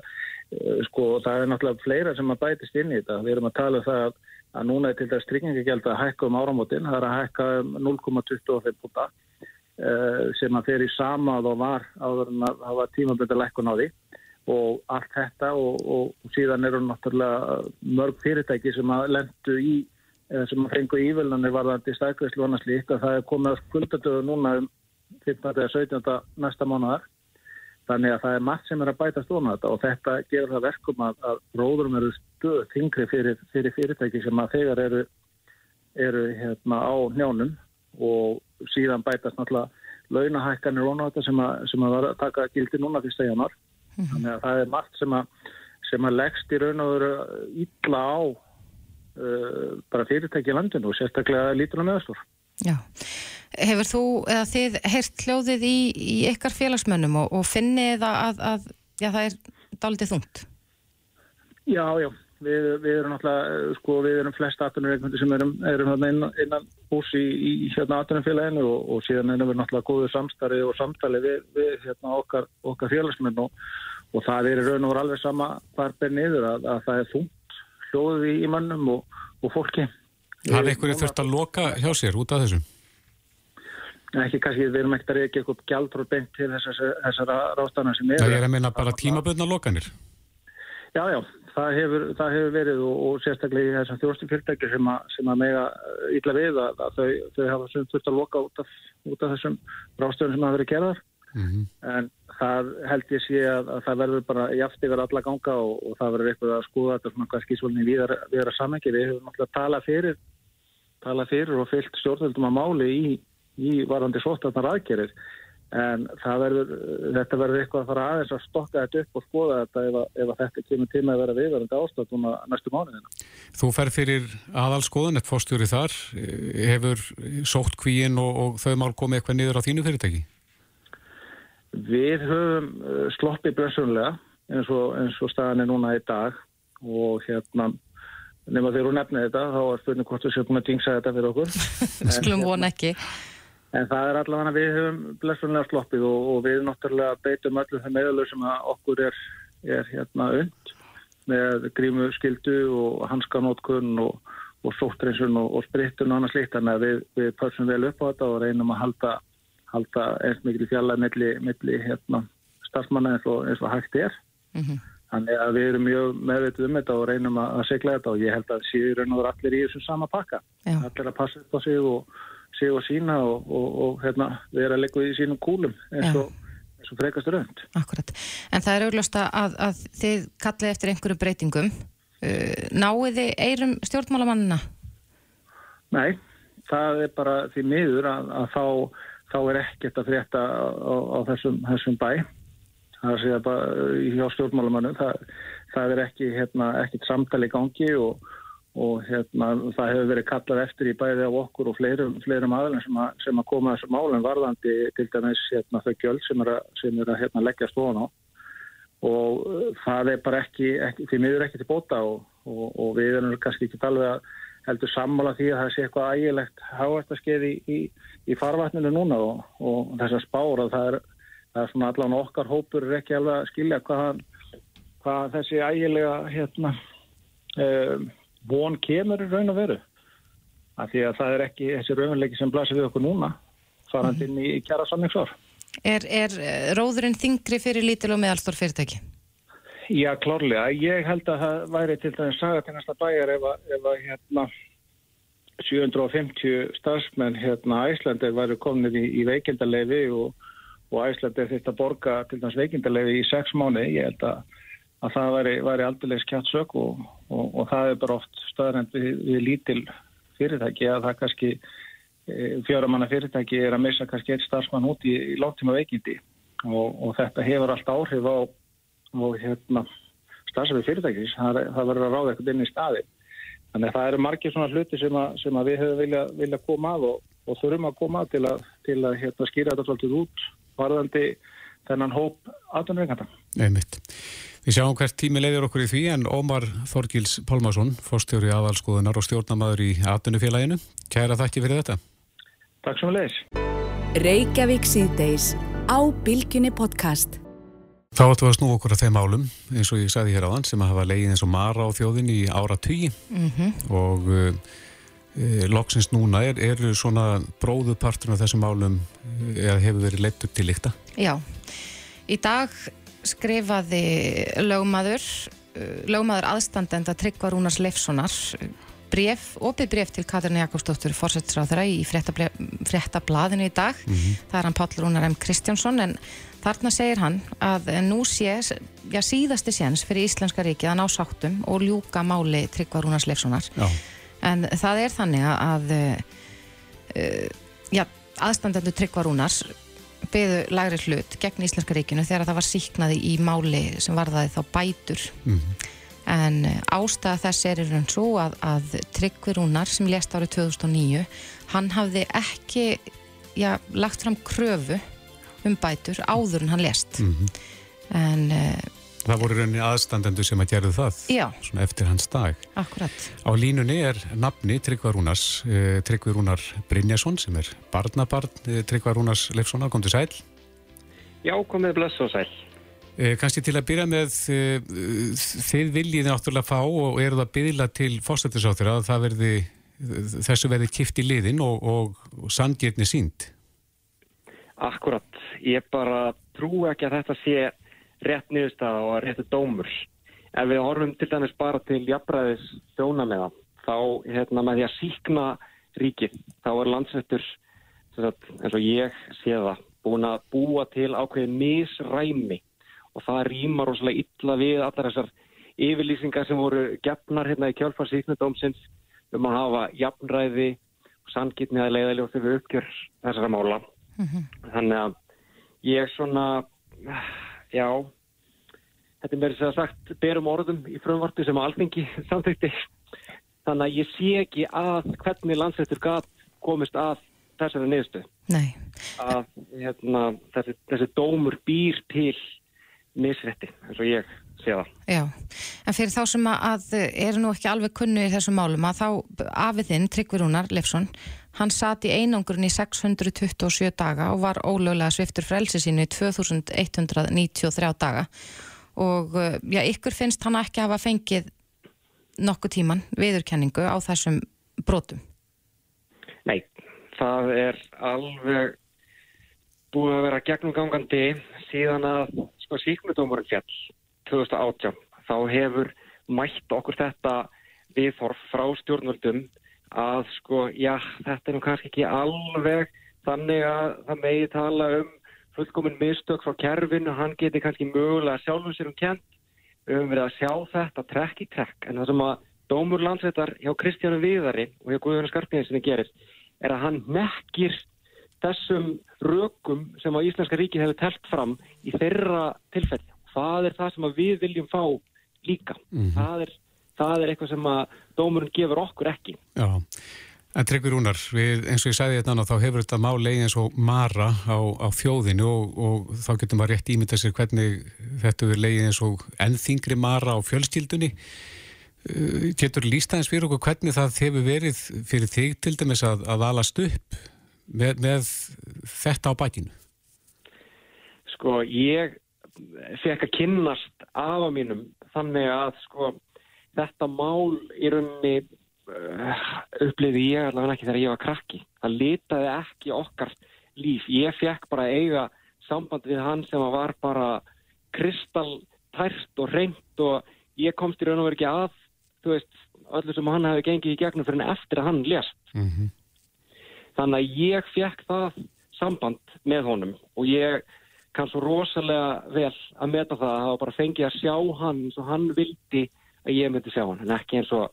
sko, það er náttúrulega fleira sem að bætist inn í þetta. Við erum að tala um það að að núna er til dæs tryggingagjald að hækka um áramótin, það er að hækka um 0,25 púta uh, sem að fer í samað og var áður en að hafa tímabönda lækkun á því og allt þetta og, og, síðan eru náttúrulega mörg fyrirtæki sem að lendu í sem að fengu ívillanir varðandi stækveðslu og annars líkt að það er komið að skuldadöðu núna um 15. eða 17. næsta mánuðar Þannig að það er margt sem er að bæta stóna þetta og þetta gerur það verkum að, að róðurum eru stöð þingri fyrir, fyrir fyrirtæki sem að þegar eru, eru hérna, á njánum og síðan bætast náttúrulega launahækkanir og náttúrulega sem að, sem að taka gildi núna fyrsta januar. Mm -hmm. Þannig að það er margt sem að, sem að leggst í raun og veru ítla á uh, bara fyrirtæki í landinu og sérstaklega lítunum meðstór. Já. Hefur þú eða þið heyrt hljóðið í, í ykkar félagsmönnum og, og finnið að, að, að já, það er daldið þungt? Já, já. Við, við erum náttúrulega, sko, við erum flest aðtunarreikmyndir sem erum, erum innan, innan hús í, í hérna aðtunarfélaginu og, og síðan erum við náttúrulega góðu samstarfi og samtali við, við hérna, okkar, okkar félagsmenn og, og það er raun og voru alveg sama hvar ber niður að, að það er þungt hljóðið í, mannum og fólki. Er einhverju þurft að loka hjá sér út af þessum? ekki kannski, við erum ekkert að reyka eitthvað gjaldróð beint til þessara, þessara rástana sem er. Það er að minna bara tímaböðna lokanir? Já, já, það hefur, það hefur verið og, og sérstaklega í þessar þjóðstu fyrirtæki sem, sem að mega ítla við að, að þau, þau hafa þurft að loka út af, út af þessum rástöðum sem hafa verið gerðar mm -hmm. en það held ég sé að, að það verður bara jáft yfir alla ganga og, og það verður eitthvað að skoða þetta svona hvað skísvöldin við að samengja. Við hefum náttúrulega talað fyrir tala fyrir og fyllt stjórnvöldum að máli í, í varandi sótarnar aðgerir en verður, þetta verður eitthvað að fara aðeins að stokka þetta upp og skoða þetta ef, að, ef að þetta kemur tíma að vera viðvarandi ástöðum næstu mánuðina. Þú fer fyrir aðalskoðun, eitt fórstjóri þar hefur sótt kvíin og, og þau mál komið eitthvað niður á þínu fyrirtæki? Við höfum uh, sloppið blessunlega eins og, eins og staðan er núna í dag og hérna nema þegar hún nefnir þetta þá er spurning hvort við séum búin að dingsa þetta fyrir okkur. Skulum von ekki. En það er allavega við höfum blessunlega sloppið og, og við náttúrulega beitum öllu þeim meðalög sem okkur er, er hérna und með grímu skildu og hanskanótkun og, og sóttrinsun og, og sprittun og annars líkt. Þannig að við, við pörsum vel upp á þetta og reynum að halda, halda eins mikil fjallað milli, milli hérna, starfsmanna eins, eins og hægt er. Mm -hmm. Þannig að við erum mjög meðvitið um þetta og reynum að, að segla þetta og ég held að síður en allir í þessum sama pakka. Já. Allir að passa upp á sig og sig og sína og, og, og hérna, vera að leggja í sínum kúlum eins og, eins og frekast raund. Akkurat. En það er augljósta að, að þið kallið eftir einhverju breytingum. Uh, náiði eirum stjórnmálamannina? Nei, það er bara því miður að, að þá, þá er ekkert að frétta á, á þessum, þessum bæ. Það er segja bara hjá stjórnmálamannu. Það, það er ekki, hérna, ekkert samtali gangi og og hérna, það hefur verið kallað eftir í bæði af okkur og fleirum, fleirum aðlun sem, að, sem að koma þessu málum varðandi til dæmis hérna, þau gjöld sem er að, sem er að hérna, leggja stofan á og uh, það er bara ekki, ekki því miður ekki til bóta og, og, og við erum kannski ekki alveg að heldur sammála því að það sé eitthvað ægilegt hávægt að skeið í, í, í farvatninu núna og, og spár að það er, það er svona allan okkar hópur ekki alveg að skilja hvað, hvað þessi ægilega hérna um, von kemur raun og veru af því að það er ekki þessi raunleiki sem blasir við okkur núna farand inn í kjara samningsvar Er, er eh, róðurinn þingri fyrir lítil og meðalstór fyrirtæki? Já, klárlega. Ég held að það væri til dæmis saga til næsta bæjar ef að, ef að hérna 750 starfsmenn hérna Æslandir væri komin í, í veikindalegi og, og Æslandir þetta borga til dæmis veikindalegi í sex mánu. Ég held að að það væri, væri aldrei skjátt sök og, og, og það er bara oft stöðrend við, við lítil fyrirtæki að það kannski e, fjöramanna fyrirtæki er að missa kannski eitt starfsmann út í, í láttíma veikindi og þetta hefur allt áhrif á hérna, starfsefið fyrirtækis, það, það verður að ráða eitthvað inn í staði. Þannig að það eru margir svona hluti sem, að, sem að við höfum vilja, vilja koma að og þurfum að koma að til að, til að hérna, skýra þetta svolítið út varðandi þennan hóp aðtunveikanda. Einmitt. Við sjáum hvert tími leiður okkur í því en Ómar Þorgils Pálmarsson, fórstjóri aðalskoðunar og stjórnamaður í Atunufélaginu. Kæra þakki fyrir þetta. Takk sem að leiðis. Þá ættum við að snú okkur að þeim álum, eins og ég sagði hér á þann, sem að hafa leiðið eins og mara á þjóðin í ára tugi mm -hmm. og e, loksins núna er, er svona bróðupartur af þessum álum eða hefur verið leitt upp til líkta. Já, í dag skrifaði lögmaður, lögmaður aðstandenda Tryggvar Rúnars Leifssonar bref, opið bref til Katrin Jakobsdóttur fórsættisráðara í fréttablaðinu í dag. Mm -hmm. Það er hann Páll Rúnar M. Kristjánsson en þarna segir hann að nú sé já, síðasti séns fyrir Íslenska ríkið að ná sáttum og ljúka máli Tryggvar Rúnars Leifssonar. Já. En það er þannig að uh, já, aðstandendu Tryggvar Rúnars beðu lagri hlut gegn Íslenska ríkinu þegar það var síknaði í máli sem varðaði þá bætur mm -hmm. en eh, ástæða þess er í raun svo að, að Tryggvi Rúnar sem lést árið 2009 hann hafði ekki lagt fram kröfu um bætur áður en hann lést mm -hmm. en eh, Það voru rauninni aðstandendu sem að gerðu það svona eftir hans dag. Akkurat. Á línunni er nafni Tryggvar Rúnars, eh, Tryggvar Rúnar Brynjason sem er barnabarn eh, Tryggvar Rúnars Leifssonar. Kom til sæl? Já, komið bless og sæl. Eh, Kanski til að byrja með eh, þið viljið náttúrulega fá og eru það byggla til fórstættisáttur að það verði, þessu verði kipt í liðin og, og, og sangirni sínd. Akkurat. Ég bara trú ekki að þetta sé rétt niðurstaða og réttu dómur. Ef við horfum til dæmis bara til jafnræðis þjónalega, þá hérna, með því að síkna ríkið, þá er landsættur, eins og ég sé það, búin að búa til ákveðið misræmi og það rýmar rosalega illa við allar þessar yfirlýsingar sem voru gefnar hérna í kjálfarsíknudómsins um að hafa jafnræði sanngitni að leiða ljóð þegar uppgjör þessara mála. Þannig að ég svona, já, þetta er mér sem sagt berum orðum í frumvartu sem alþengi samþykti. Þannig að ég sé ekki að hvernig landsættur gat komist að þessari niðurstu. Nei. Að hérna, þessi, þessi dómur býr til misrætti, eins og ég sé það. Já, en fyrir þá sem að eru nú ekki alveg kunnu í þessum málum að þá afiðinn, Tryggvi Rúnar Leifsson, hann satt í einangurinn í 627 daga og var ólöglega sviftur frelsi sínu í 2193 daga og já, ykkur finnst hann ekki hafa fengið nokkuð tíman viðurkenningu á þessum brotum? Nei, það er alveg búið að vera gegnumgangandi síðan að sko síknudómurinn fjall 2018 þá hefur mætt okkur þetta viðhorf frá stjórnvöldum að sko, já, þetta er nú kannski ekki alveg þannig að það megi tala um fullkominn mistök frá kerfinu, hann geti kannski mögulega sjálfum sér um kent við höfum verið að sjá þetta trekk í trekk en það sem að dómur landsveitar hjá Kristjánu Viðari og hjá Guðjónu Skarpíðinsinni gerir er að hann nekkir þessum rökum sem að Íslenska ríki hefur telt fram í þeirra tilfelli. Það er það sem við viljum fá líka. Mm -hmm. það, er, það er eitthvað sem að dómurinn gefur okkur ekki. Já, en Tryggvi Rúnar, við, eins og ég sagði þetta þá hefur þetta máli eins og mara á, á þjóðinu og, og þá getur maður rétt ímynda sér hvernig þetta er leiðið eins og ennþingri mara á fjölskyldunni. Getur lístaðins fyrir okkur hvernig það hefur verið fyrir þig til dæmis að, að alast upp með, með þetta á bækinu? Sko, ég fekk að kynnast afa mínum þannig að sko, þetta mál í rauninni uh, uppliði ég allavega ekki þegar ég var krakki. Það litaði ekki okkar líf. Ég fekk bara eiga samband við hann sem var bara kristaltært og reynd og ég komst í raun og verið ekki að, þú veist, öllu sem hann hefði gengið í gegnum fyrir en eftir að hann lést. Mm -hmm. Þannig að ég fekk það samband með honum og ég kann svo rosalega vel að meta það að bara fengi að sjá hann eins og hann vildi að ég myndi sjá hann en ekki eins og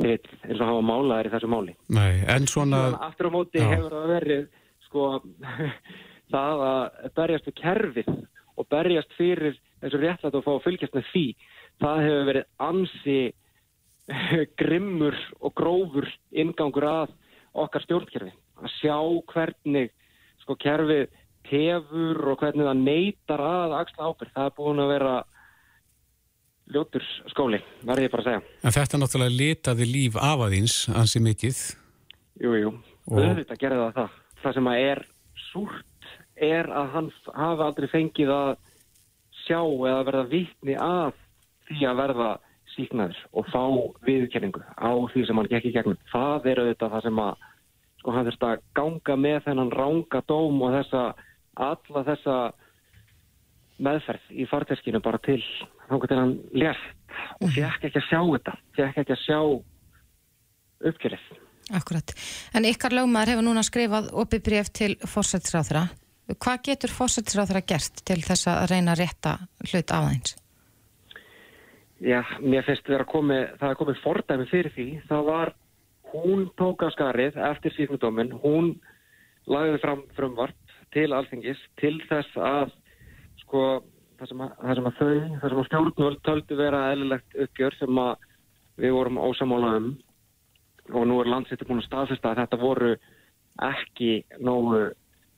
eins og hafa málaðir í þessu máli. Nei, en svona... Aftur á móti já. hefur það verið sko það að berjast við kerfið og berjast fyrir þessu réttlætt og fá að fylgjast með því það hefur verið ansi grimmur og grófur ingangur að okkar stjórnkerfi að sjá hvernig sko kerfið tefur og hvernig það neytar að axla ábyrg. Það er búin að vera ljótur skóli, verði ég bara að segja. En þetta náttúrulega litaði líf af aðeins, ansi mikið. Jú, jú, og... auðvitað gerði það það. Það sem að er súrt er að hann hafa aldrei fengið að sjá eða verða vitni að því að verða síknaður og fá viðkenningu á því sem hann gekk í gegnum. Það er auðvitað það sem að sko hann þurft að ganga með þennan ránga dóm og þessa alla þessa meðferð í farteskinu bara til þá til hann lért og fekk ekki að sjá þetta, fekk ekki að sjá uppgjörið. Akkurat. En ykkar lögmaður hefur núna skrifað opið bref til fórsættisráþra. Hvað getur fórsættisráþra gert til þess að reyna að rétta hlut af þeins? Já, mér finnst vera komið, það er komið fordæmi fyrir því. Það var, hún tók að skarið eftir síknudóminn, hún lagði fram frumvart til alþingis til þess að sko það sem að, það sem að þau, það sem að stjórnvöld töldu vera eðlilegt uppgjör sem að við vorum ósamála um og nú er landsettur búin að staðfesta að þetta voru ekki nógu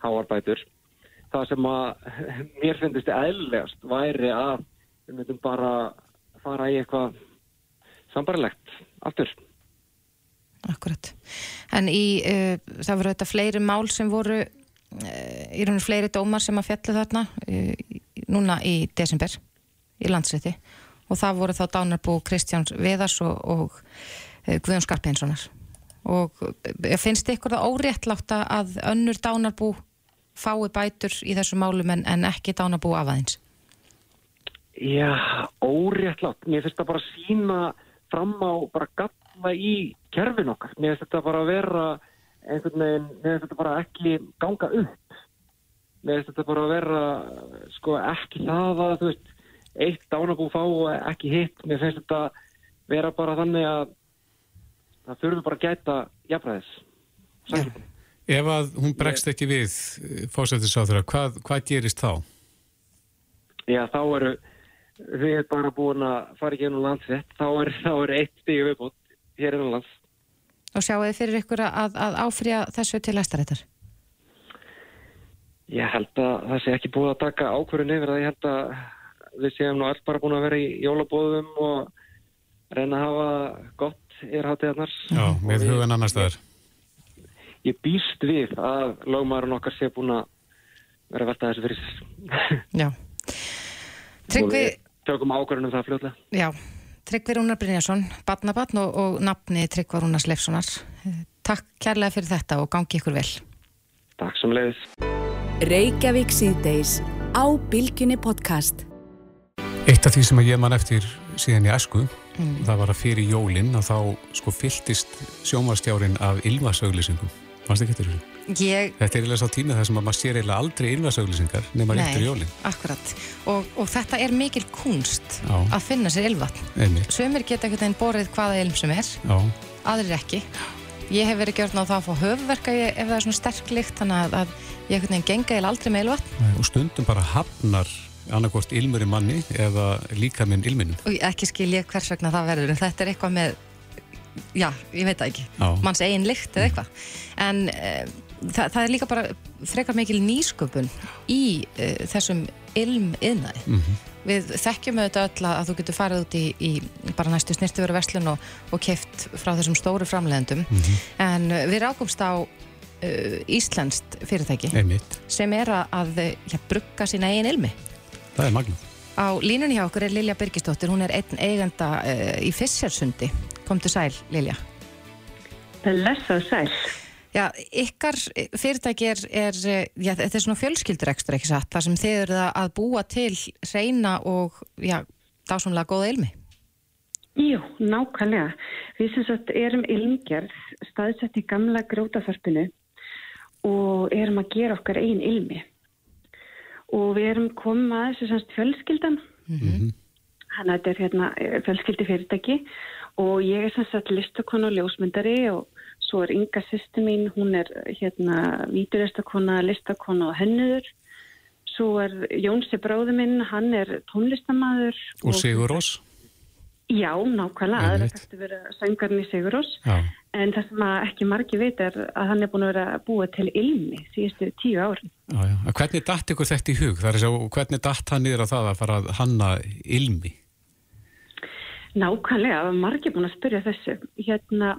háarbætur. Það sem að mér finnst eðlilegast væri að við myndum bara fara í eitthvað sambarilegt aftur. Akkurat. En í, uh, það voru þetta fleiri mál sem voru í rauninu fleiri dómar sem að fjallu þarna núna í desember í landsrétti. Og það voru þá dánarbú Kristjáns Veðars og, og Guðjón Skarpeinssonar og finnst ykkur það óréttlátt að önnur dánarbú fái bætur í þessu málum en, en ekki dánarbú af aðeins? Já, óréttlátt. Mér finnst það bara sína fram á bara galla í kerfin okkar. Mér finnst þetta bara vera einhvern veginn, mér finnst þetta bara ekki ganga upp finnst þetta bara að vera sko ekki það að þú veist eitt dánabú fá og ekki hitt mér finnst þetta vera bara þannig að það þurfur bara að gæta jafnræðis sanngirni. Ef að hún bregst ekki við fósættisáþurra, hvað, hvað gerist þá? Já, þá eru við erum bara búin að fara ekki ennum landsett, þá er, þá er eitt stíu viðbútt hér ennum lands. Og sjáu þið fyrir ykkur að, að áfrýja þessu til hæstaréttar? Ég held að það sé ekki búið að taka ákvörðun yfir það. Ég held að við séum nú allt bara búin að vera í jólabóðum og reyna að hafa gott yfir hátíðarnar. Já, með hugan annar staðar. Ég býst við að lögmaðurinn okkar sé búin að vera að velta þessu fyrir sér. Já. Tryggvi... Tökum ákvörðunum það fljóðlega. Já, Tryggvi Rúnar Brynjarsson, badnabatn og, og nafni Tryggva Rúnars Leifssonar. Takk kærlega fyrir þetta og gangi ykkur vel. Takk sem leiðis. Reykjavík síðdeis á Bilginni podcast. Eitt af því sem ég man eftir síðan í esku, það var að fyrir jólinn að þá sko fylltist sjómarstjárin af ylvasauglýsingum. Fannst ekki eftir þessu? Ég, Þetta er eiginlega sá tími þar sem að maður sér eiginlega aldrei ylvasauglýsingar nema réttur nei, jólinn. akkurat. Og, og þetta er mikil kunst Já. að finna sér ylvatn. Einmitt, Sumir geta ekkert einn borið hvaða ilm sem er, já, aðrir ekki. Ég hef verið gjörn á það að fá höfverka ef það er svona sterk lykt, þannig að, að ég ekkert einn genga eða aldrei með ylvatn. og stundum bara hafnar annarkvort ilmur í manni eða líka minn ilminum. Og ekki skil ég hvers vegna það verður, en þetta er eitthvað með, já, ég veit það ekki, Já. manns eigin lykt eða eitthvað. En e, það, það er líka bara frekar mikil nýsköpun í e, þessum ilm yðnaði. Við þekkjum auðvitað öll að þú getur farið út í, í bara næstu snirtiveru verslun og, og keft frá þessum stóru framleiðendum. En eh, við rákumst á uh, Íslenskt fyrirtæki Einmitt, sem er að, að já, brugga sína eigin ilmi. það er magnum. Á línunni hjá okkur er Lilja Birgisdóttir, hún er einn eigenda uh, í Fissersundi. Komdu sæl, Lilja. Blessa og sæl. Já, ykkar fyrirtæki er, er eh, já, þetta er svona fjölskyldurekstur, ekki satt, þar sem þið eru að búa til reyna og, já, dásamlega góða ilmi. Jú, nákvæmlega. Við sem sagt erum ilmgerð staðsett í gamla grótaþorpinu og erum að gera okkar einn ilmi. Og við erum komið að þessu semst fjölskyldan. Þannig að þetta er hérna eh, fjölskyldi fyrirtæki og ég er sem sagt listakona og ljósmyndari og svo er Inga sýstu mín, hún er hérna víturistakona, listakona og hennuður. Svo er Jónsi bróði minn, hann er tónlistamæður. Og Sigur Rós? Já, nákvæmlega, aðra Einmitt. þarftu vera söngarni Sigurós Já. en það sem að ekki margi veit er að hann er búin að vera að búa til ilmi síðustu tíu ári. Já, já. Hvernig datt ykkur þetta í hug? Að segja, hvernig datt hann niður á það að fara að hanna ilmi? Nákvæmlega, margi búin að spyrja þessu. Hérna,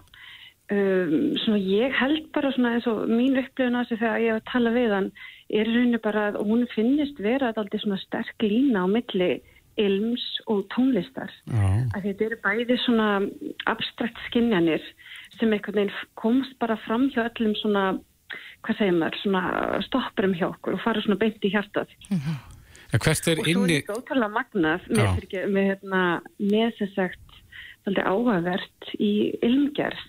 um, svona ég held bara svona eins og mín upplifun að þessu þegar ég hef að tala við hann er rauninu bara að hún finnist vera alltaf svona sterk lína á milli ilms og tónlistar. Já, að þetta eru bæði svona abstrakt skinjanir sem einhvern veginn komst bara fram hjá öllum svona, hvað segir maður, svona stoppurum hjá okkur og fara svona beint í hvert er Og svo er þetta ótrúlega magnað með, með, hérna, með sem sagt, áhugavert í ilmgerð.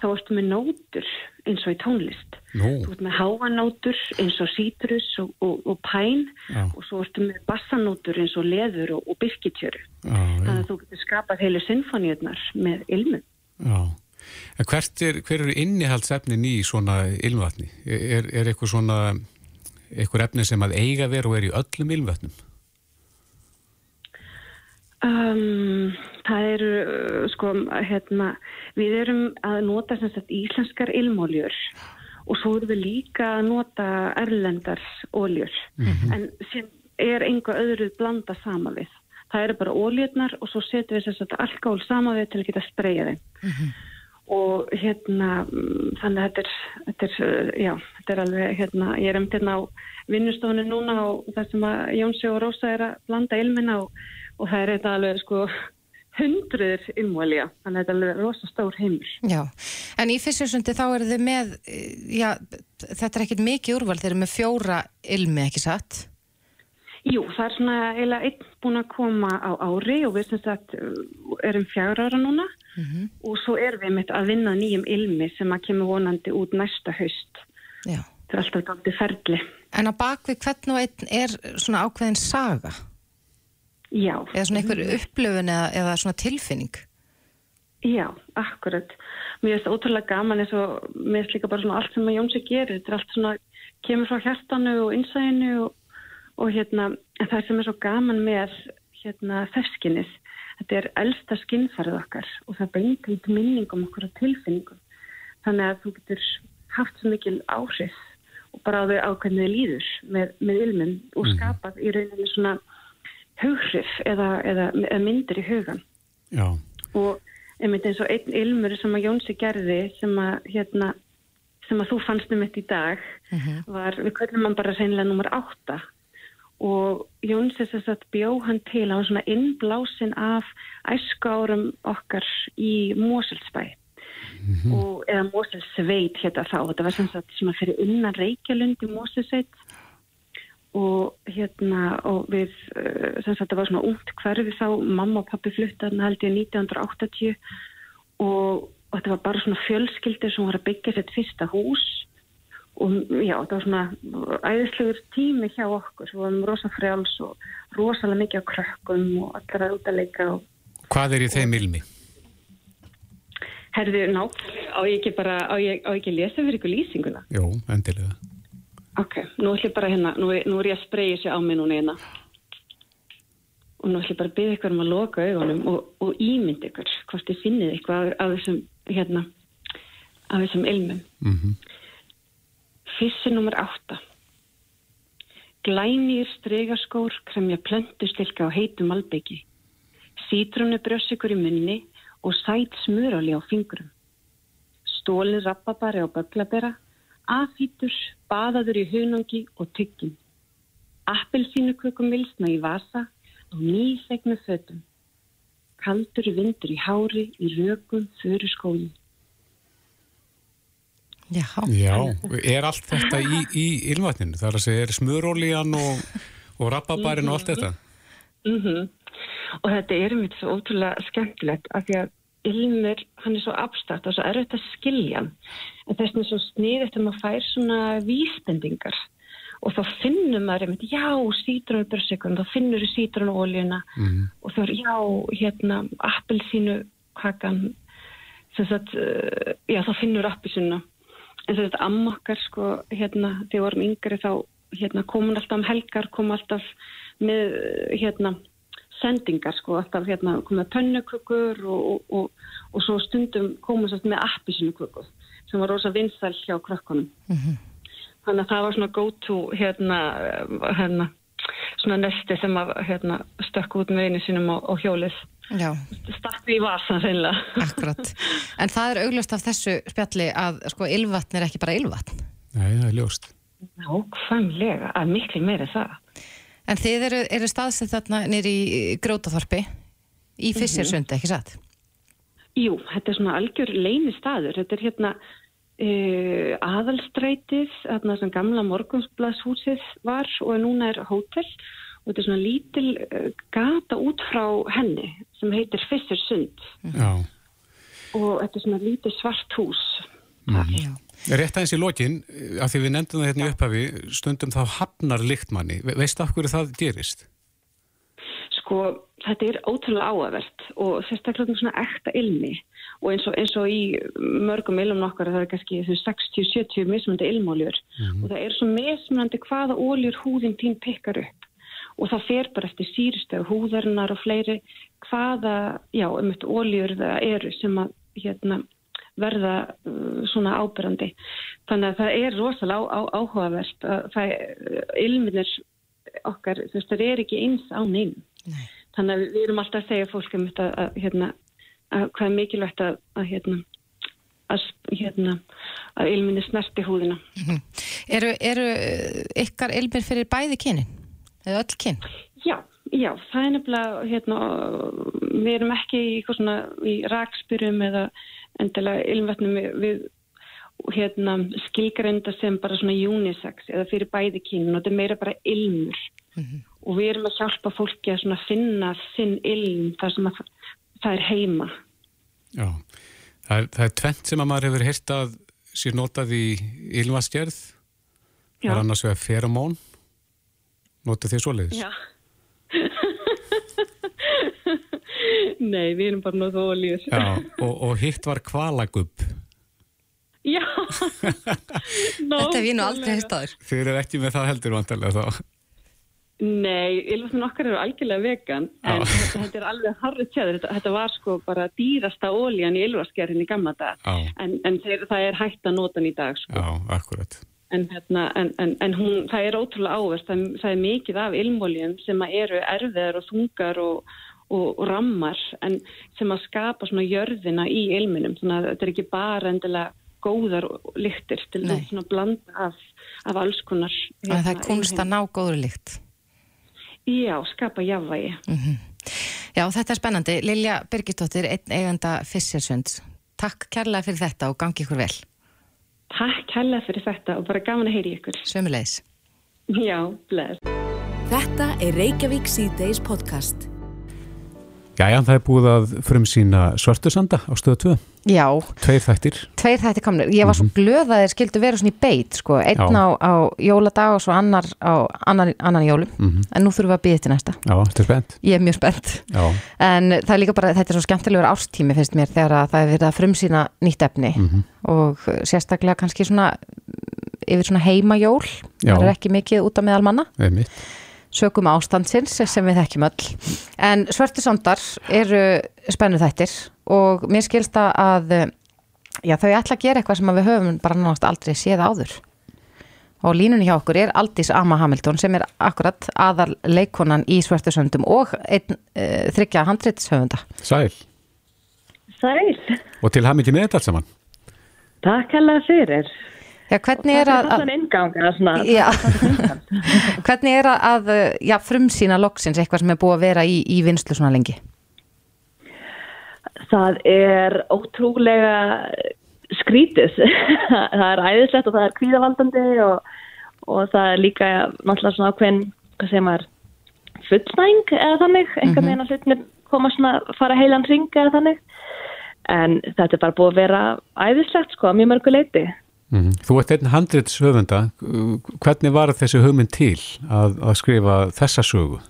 Þá ertu með nótur eins og í tónlist. Nú, Þú ert með háanótur eins og sítrus og, og, og pæn Já. og svo ertu með bassanótur eins og leður og, og byrkitjöru. Þannig að þú getur skapað heilu sinfoníunar með. En hvert er, hver eru innihaldsefnin í svona ilmvatni? Er, er eitthvað svona, eitthvað efni sem að eiga vera og er í öllum ilmvatnum? Um, það eru, uh, sko, hérna, við erum að nota sem sagt íslenskar ilmóljur og svo erum við líka að nota erlendar óljur en sem er enga öðru blanda sama við. Það eru bara óljurnar og svo setjum við sem sagt alkohol sama við til að geta spreyja þeim. Og hérna, mm, þannig að þetta er, þetta er, já, þetta er alveg, hérna, ég er um hérna á vinnustofinu núna og það sem að Jónsi og Rósa er að blanda ilmina og, og það er þetta alveg, sko, hundruður ilmvalja, þannig að þetta er alveg rosa stór heimur. Já, en í Fissersundi þá eru þið með, eh, já, þetta er ekkit mikið úrval, þeir eru með fjóra ilmi, ekki satt? Jú, það er svona eiginlega einn búin að koma á ári og við sem sagt uh, erum fjár ára núna og svo erum við mitt að vinna nýjum ilmi sem að kemur vonandi út næsta haust. Já. Þetta er alltaf dálítið ferli. En að bakvið hvern og einn er svona ákveðin saga, Já. eða svona einhver upplöfun eða, eða svona tilfinning? Já, akkurat. Mér finnst það ótrúlega gaman eins og mér finnst líka bara svona allt sem að Jónsi gerir. Þetta er allt svona, kemur frá hjartanu og innsæðinu og, og hérna, en það sem er svo gaman með hérna feskinnis, þetta er elsta skinnfærið okkar og það bengir til minningum okkur og tilfinningum. Þannig að þú getur haft svo mikil áhrif og bara á þau ákveðnið líður með, með ilminn og Mhm. skapað í rauninni svona hughrif eða, eða, eða myndir í hugan Já, og einmitt eins og einn ilmur sem að Jónsi gerði sem að hérna sem að þú fannst um þetta í dag var, við kvöldum hann bara reynilega nummer átta. Og Jónsi þess að bjó hann til á svona innblásin af æsku árum okkar í Moselsbæ og, eða Moselsveit hérna þá, þetta var sem sagt sem að fyrir innan Reykjalund í Moselsveit og hérna og við, uh, sem sagt það var svona ungt hverfi þá, mamma og pappi fluttan held ég 1980 og, og þetta var bara svona fjölskyldir sem var að byggja sitt fyrsta hús. Og já, þetta var svona æðislegur tími hjá okkur. Við varum rosa frjáls og rosalega mikið á krökkum og allar að út að leika og hvað er í þeim ilmi? herðu, ná, á ég ekki bara á ég, á ég ekki lesa fyrir ykkur lýsinguna? Jó, endilega. Ok, nú ætlum ég bara hérna, nú, nú er ég að spreyja sér á mig núna hérna. Og nú ætlum ég bara að byggja ykkur um að loka augunum og, og ímynd ykkur hvort þið finnið eitthvað af, þessum, hérna, af þessum ilmum. Mm Fissi nummer átta. Glænýr stregaskór kremja plöntustilka á heitum albyggi. Sítrónu bröss ykkur í munni og sæt smurali á fingrum. Stólið rappabari á böglabera, afhýtur, baðaður í hunangi og tyggin. Appelsínukökum vilsna í vasa á nýsegnu fötum. Kaldur vindur í hári í rökum fyrir skóin. Já, Já, er allt þetta í, í ilmvatninu? Það er að segja, er smurólían og, og rabbabarinn og allt þetta? Mm Og þetta er mitt svo ótrúlega skemmtilegt af því að ilmur, hann er svo abstrakt og svo erfitt að skilja hann. En þess vegna er svo sniðið þegar maður fær svona vísbendingar og þá finnur maður einmitt, já, sítrónubörsikun, þá finnur þú sítrónuóljuna Mm. og þá er, já, hérna, appelsínu kakan, sem sagt, uh, já, þá finnur appelsínu. En sem sagt, amma okkar, sko, hérna, þegar við vorum yngri þá, hérna, komun alltaf um helgar, kom alltaf með, uh, hérna, sendingar, sko, alltaf, hérna, komið pönnukökur og, og, og, og svo stundum komum sérst með appelsínu kökur, sem var rosa vinsæl hjá krökkunum. Þannig að það var svona go to hérna, hérna svona nesti sem að hérna, stökk út með einu sínum á, á hjólið. já, Stakk í vasan reynilega. akkurat. En það er augljóst af þessu spjalli að sko ylvatn er ekki bara ylvatn. Nei, það er ljóst. Nákvæmlega, að miklu meira það. En þið eru, eru staðsett þarna nýri í Grótaþorpi í Fissirsundi, ekki satt? Jú, þetta er svona algjör leini staður. Þetta er hérna uh, aðalstrætið, þarna sem gamla morgunsbladshúsið var og núna er hótel og þetta er svona lítil uh, gata út frá henni sem heitir Fissirsund Já. og þetta er svona lítið svart hús. Já. Rétt aðeins í lokin, af því við nefndum það hérna í upphafi, stundum þá hafnar lyktmanni. Ve veistu af hverju það gerist? Sko, þetta er ótrúlega áavert og sérstaklega svona ekta ilmi. Og eins og, eins og í mörgum ilmum okkar það er kannski þú 60-70 mismunandi ilmóljur og það er svo mismunandi hvaða óljur húðin tín pikkar upp. Og það fer bara eftir sírstöðu húðarinnar og fleiri hvaða, já, um þetta óljur það eru sem að hérna, verða uh, svona ábyrrandi. Þannig að það er rosalega áhugavert að það, ilminir okkar, þú veist, það er ekki eins á neinn. Nei. Þannig að við erum alltaf að segja fólkum þetta að, hérna, að hvað er mikilvægt að, að hérna, að, hérna, að ilminni snerti húðina. Eru, eru ykkar ylmir fyrir bæði kynin? Eða öll kyn? Já, já, það er nefnilega, hérna, við erum ekki í, í rakspyrum eða endilega ilmvetnum við, við hérna, skilgreinda sem bara svona unisex eða fyrir bæði kynin og þetta er meira bara ilmur og við erum að hjálpa fólki að svona finna sinn ilm þar sem að það er heima. Já. Það er, það er tvent sem að maður hefur heyrt að sér notað í ylvaskjörð. Það er annars vegar feromón. Notið þið svoleiðis? Já. Nei, við erum bara nóðu ólíus. Já, og, og hitt var kvalagub. Já. Þetta hef ég nú aldrei hefst aður. Þið eru ekki með það heldur vantarlega þá. Nei, ylvarsinn okkar eru algjörlega vegan, en þetta, þetta er alveg harrið tjáður. Þetta, þetta var sko bara dýrasta ólíjan í ylvarskerðin í gamla dag, Já. en, en þeir, það er hægt að nota hann í dag sko. Já, akkurat. En, hérna, en, en, en hún, það er ótrúlega ávert, það, það er mikið af ilmóljum sem að eru erfiðar og þungar og, og, rammar en sem að skapa svona jörðina í ilminum, þannig að þetta er ekki bara endilega góðar lyktir til Nei. þess að blanda af, af alls konar. Þannig að það er hérna, kunst að ná góður lykt. Já, skapa jafnvægi. Já, þetta er spennandi. Lilja Birgisdóttir, einn eiganda Fischersunds. Takk kærlega fyrir þetta og gangi ykkur vel. Takk hella fyrir þetta og bara gaman að heyri ykkur. Sömulegis. Já, bless. Þetta er Reykjavík C-Days podcast. Jæja, það er búið að frumsýna Svörtusanda á stöðu 2. Já, Tveir þættir. tveir þætti komnir. Ég var svo glöð að þeir skildu vera svona í beit, sko. Einn Mhm. Á, á jóladag og svo annar á annan, annan jólum. Mhm. En nú þurfum við að býða til næsta. Já, þetta er spennt. Ég er mjög spennt. Já, En það er líka bara, þetta er svo skemmtilegur ástími finnst mér þegar að það er verið að frumsýna nýtt efni Mhm. og sérstaklega kannski svona yfir svona heimajól. Já. Það er ekki mikið út á meðal manna. einmitt. Sökum ástandsins sem við þekkjum öll. En svörtusandar eru spennu þættir og mér skilst það að já, þau ætla að gera eitthvað sem við höfum bara náttúrulega aldrei séð áður. Og línunni hjá okkur er Aldís Amma Hamilton sem er akkurat aðal leikonan í svörtusöndum og einn uh, þryggja handritshöfunda. Sæl. Sæl, Og til hamingi með þetta allt saman. takk hella fyrir. Já, hvernig er að... Það er svona innganga svona. Já, hvernig er að, að já, frumsýna loksins eitthvað sem er búið að vera í, í vinslu svona lengi? Það er ótrúlega skrítið. það er æðislegt og það er kvíðavaldandi og, og það er líka náttúrulega svona ákveðin, hvað segir maður, fullnæng eða þannig. Enga meina hlutinir koma svona, fara heilan ring eða þannig. En þetta er bara búið að vera æðislegt sko, að mjög mörgu leiti. Mm. Þú ert einn handrits höfunda. Hvernig var þessi hugmynd til að, að skrifa þessa sögu?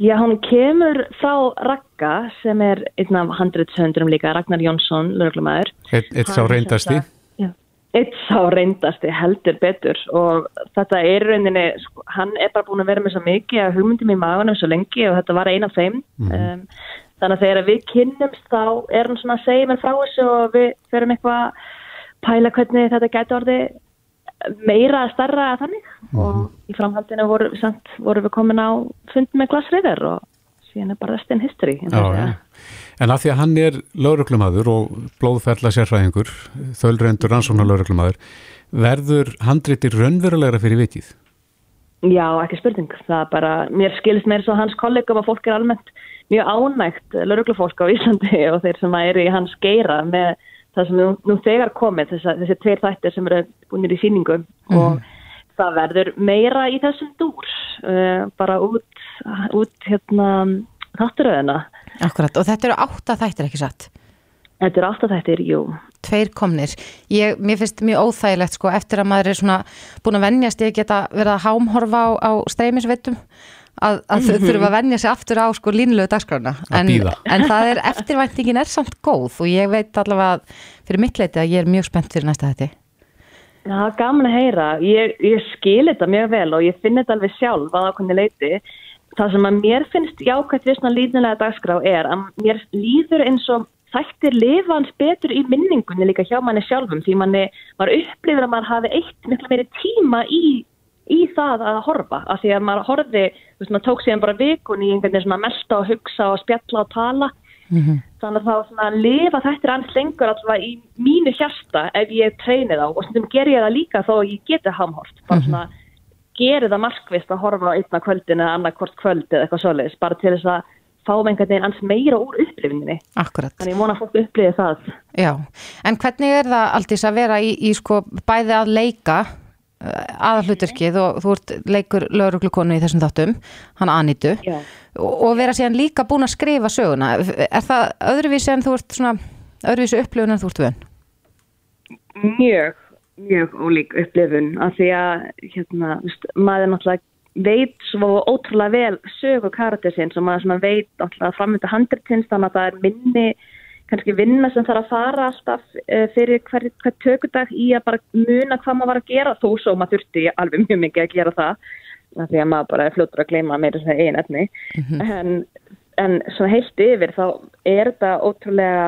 Já, hún kemur frá Ragga sem er einn af handritshöndurum líka, Ragnar Jónsson, lögreglumæður. Eitt, sá reyndasti? sagt- Já, Eitt sá reyndasti heldur betur og þetta er í rauninni, sko, hann er bara búin að vera með svo mikið að hugmyndum í magunum svo lengi og þetta var eina af þeim. um, þannig að þegar við kynnumst þá er hann svona að segja mér frá þessu og við ferum eitthvað að pæla hvernig þetta gæti orði meira að starra að þannig og í framhaldinu voru, samt, voru við komin á fund með glasriðar og síðan er bara restin history. Já, já. En af því að hann er lauruglumadur og blóðferðla sérfræðingur, þölrendur rannsóna lauruglumadur, verður handritir raunverulegra fyrir vikið? Já, ekki spurning. Það er bara, mér skilist meira svo hans kollegum að fólk er almennt mjög ánægt lauruglufólk á Íslandi og þeir sem eru í hans geira með það sem nú, nú þegar komið, þess þessi tveir þættir sem eru búinir í síningum og það verður meira í þessum dúr, uh, bara út, út hérna þátturöðina. Akkurat, og þetta eru átta þættir ekki satt? Þetta eru átta þættir, jú. Tveir komnir. Ég, mér finnst mjög óþægilegt sko eftir að maður er svona búin að vennjast ég geta verið að hámhorfa á, á streymisveitum að, að þau þurfa að vennja sig aftur á sko línulegu dagskrána. En, en það er eftirvæntingin er samt góð og ég veit allavega fyrir mitt leiti að ég er mjög spennt fyrir næsta þetta. Já, er gaman að heyra. Ég, ég skil þetta mjög vel og ég finn þetta alveg sjálf að ákveðni leiti. Það sem að mér finnst jákvæmt við svona líðnilega dagskrá er að mér líður eins og þættir lifa hans betur í minningunni líka hjá manni sjálfum því manni var upplifur að maður hafi eitt miklu meiri tíma í, í það að horfa af því að maður horfi, þú veist, maður tók síðan bara vikun í einhvern veginn svona að melta og hugsa og spjalla og tala. Þannig að þá svona að lifa þetta annars lengur allavega í mínu hjarta ef ég treyni þá. Og stundum ger ég það líka þó ég geti hamhort. Bara svona geri það markvist að horfa á einna kvöldin eða annað hvort kvöld eða eitthvað svoleiðis bara til þess að fá með einhvern veginn ans meira úr upplifinni Akkurat. þannig ég vona að fólk upplifi það. Já, en hvernig er það alltís að vera í, í sko bæði að leika aðalhuturkið og þú ert leikur lauruglukonu í þessum þáttum, hann Anitu Já. og, vera síðan líka búin að skrifa söguna. Er það öðruvísi en þú ert svona, öðruvísi upplifun en þú ert vön? mjög, mjög ólík upplifun af því að hérna, maður náttúrulega veit svo ótrúlega vel sögu karaktersinn sem maður veit alltaf framönda handritins þannig að það er minni kannski vinna sem þarf að fara alltaf uh, fyrir hver, hver tökudag í að bara muna hvað maður var að gera þó svo maður þurfti alveg mjög mikið að gera það af því að maður bara er fljóttur að gleyma meira að einn efni. En, en svona heilt yfir þá er þetta ótrúlega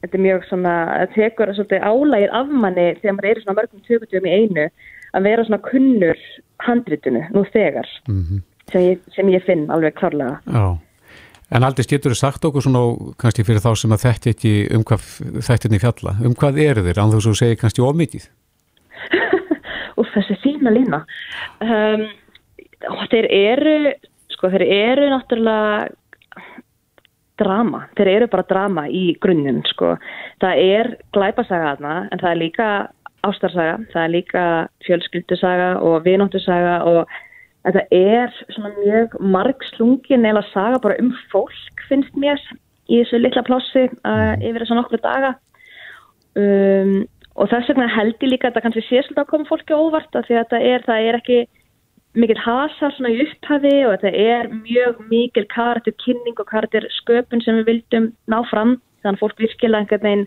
þetta er mjög svona, það tekur svolítið álægir af manni þegar maður er í svona mörgum tökutum í einu að vera svona kunnur handritinu nú þegar. Sem, ég, sem ég finn alveg klárlega. Já. En aldrei getur þú sagt okkur svona kannski fyrir þá sem að þetta ekki um hvað þættinni fjalla, um hvað eru þeir án þú svo segir kannski ómikið og þessi fína lína. Um, þeir eru sko þeir eru náttúrulega drama, þeir eru bara drama í grunnum sko, það er glæpasaga aðna en það er líka ástarsaga, það er líka fjölskyldusaga og vinóttusaga og þetta er svona mjög margslungin eða saga bara um fólk finnst mér í þessu litla plássi uh, yfir þessu nokkru daga. Um, og þess vegna held ég líka að þetta kannski sé svolítið að koma fólki óvart af því að þetta er, það er ekki mikill hasar svona í upphafi og þetta er mjög mikil karakter kynning og karakter sköpun sem við vildum ná fram. Þannig að fólk virkilega einhvern veginn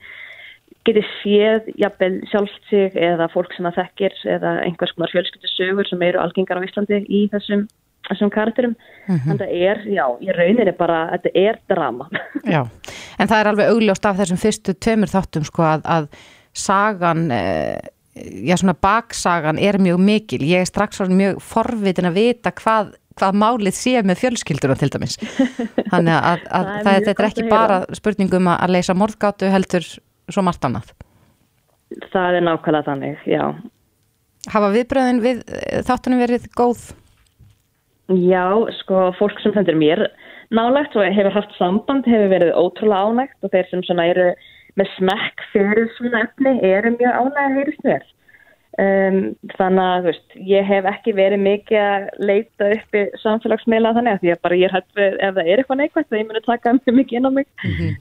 geti séð jafnvel sjálft sig eða fólk sem það þekkir eða einhvers konar fjölskyldusögur sem eru algengar á Íslandi í þessum, þessum karakterum Mhm. þannig að þetta er, já, í rauninni bara þetta er drama Já, en það er alveg augljóst af þessum fyrstu tveimur þáttum sko að, að sagan, eh, já svona baksagan er mjög mikil. Ég er strax svona mjög forvitin að vita hvað, hvað málið sé með fjölskylduna til dæmis. Þannig að, að, Það er það, mjög þetta er ekki að bara spurningum að, að leysa morðgátu heldur svo margt annað. það er nákvæmlega þannig, já Hafa viðbröðin við eh, þáttunum verið góð? Já, sko, fólk sem sendir mér nálægt og hefur haft samband hefur verið ótrúlega ánægt og þeir sem svona eru með smekk fyrir svona efni eru mjög ánægt heyrist mér. Um, þannig að, veist, ég hef ekki verið mikið að leita upp í samfélagsmiðla þannig að því að bara ég er hætt við ef það er eitthvað neikvægt þá ég muni taka mjög mikið inn á mig.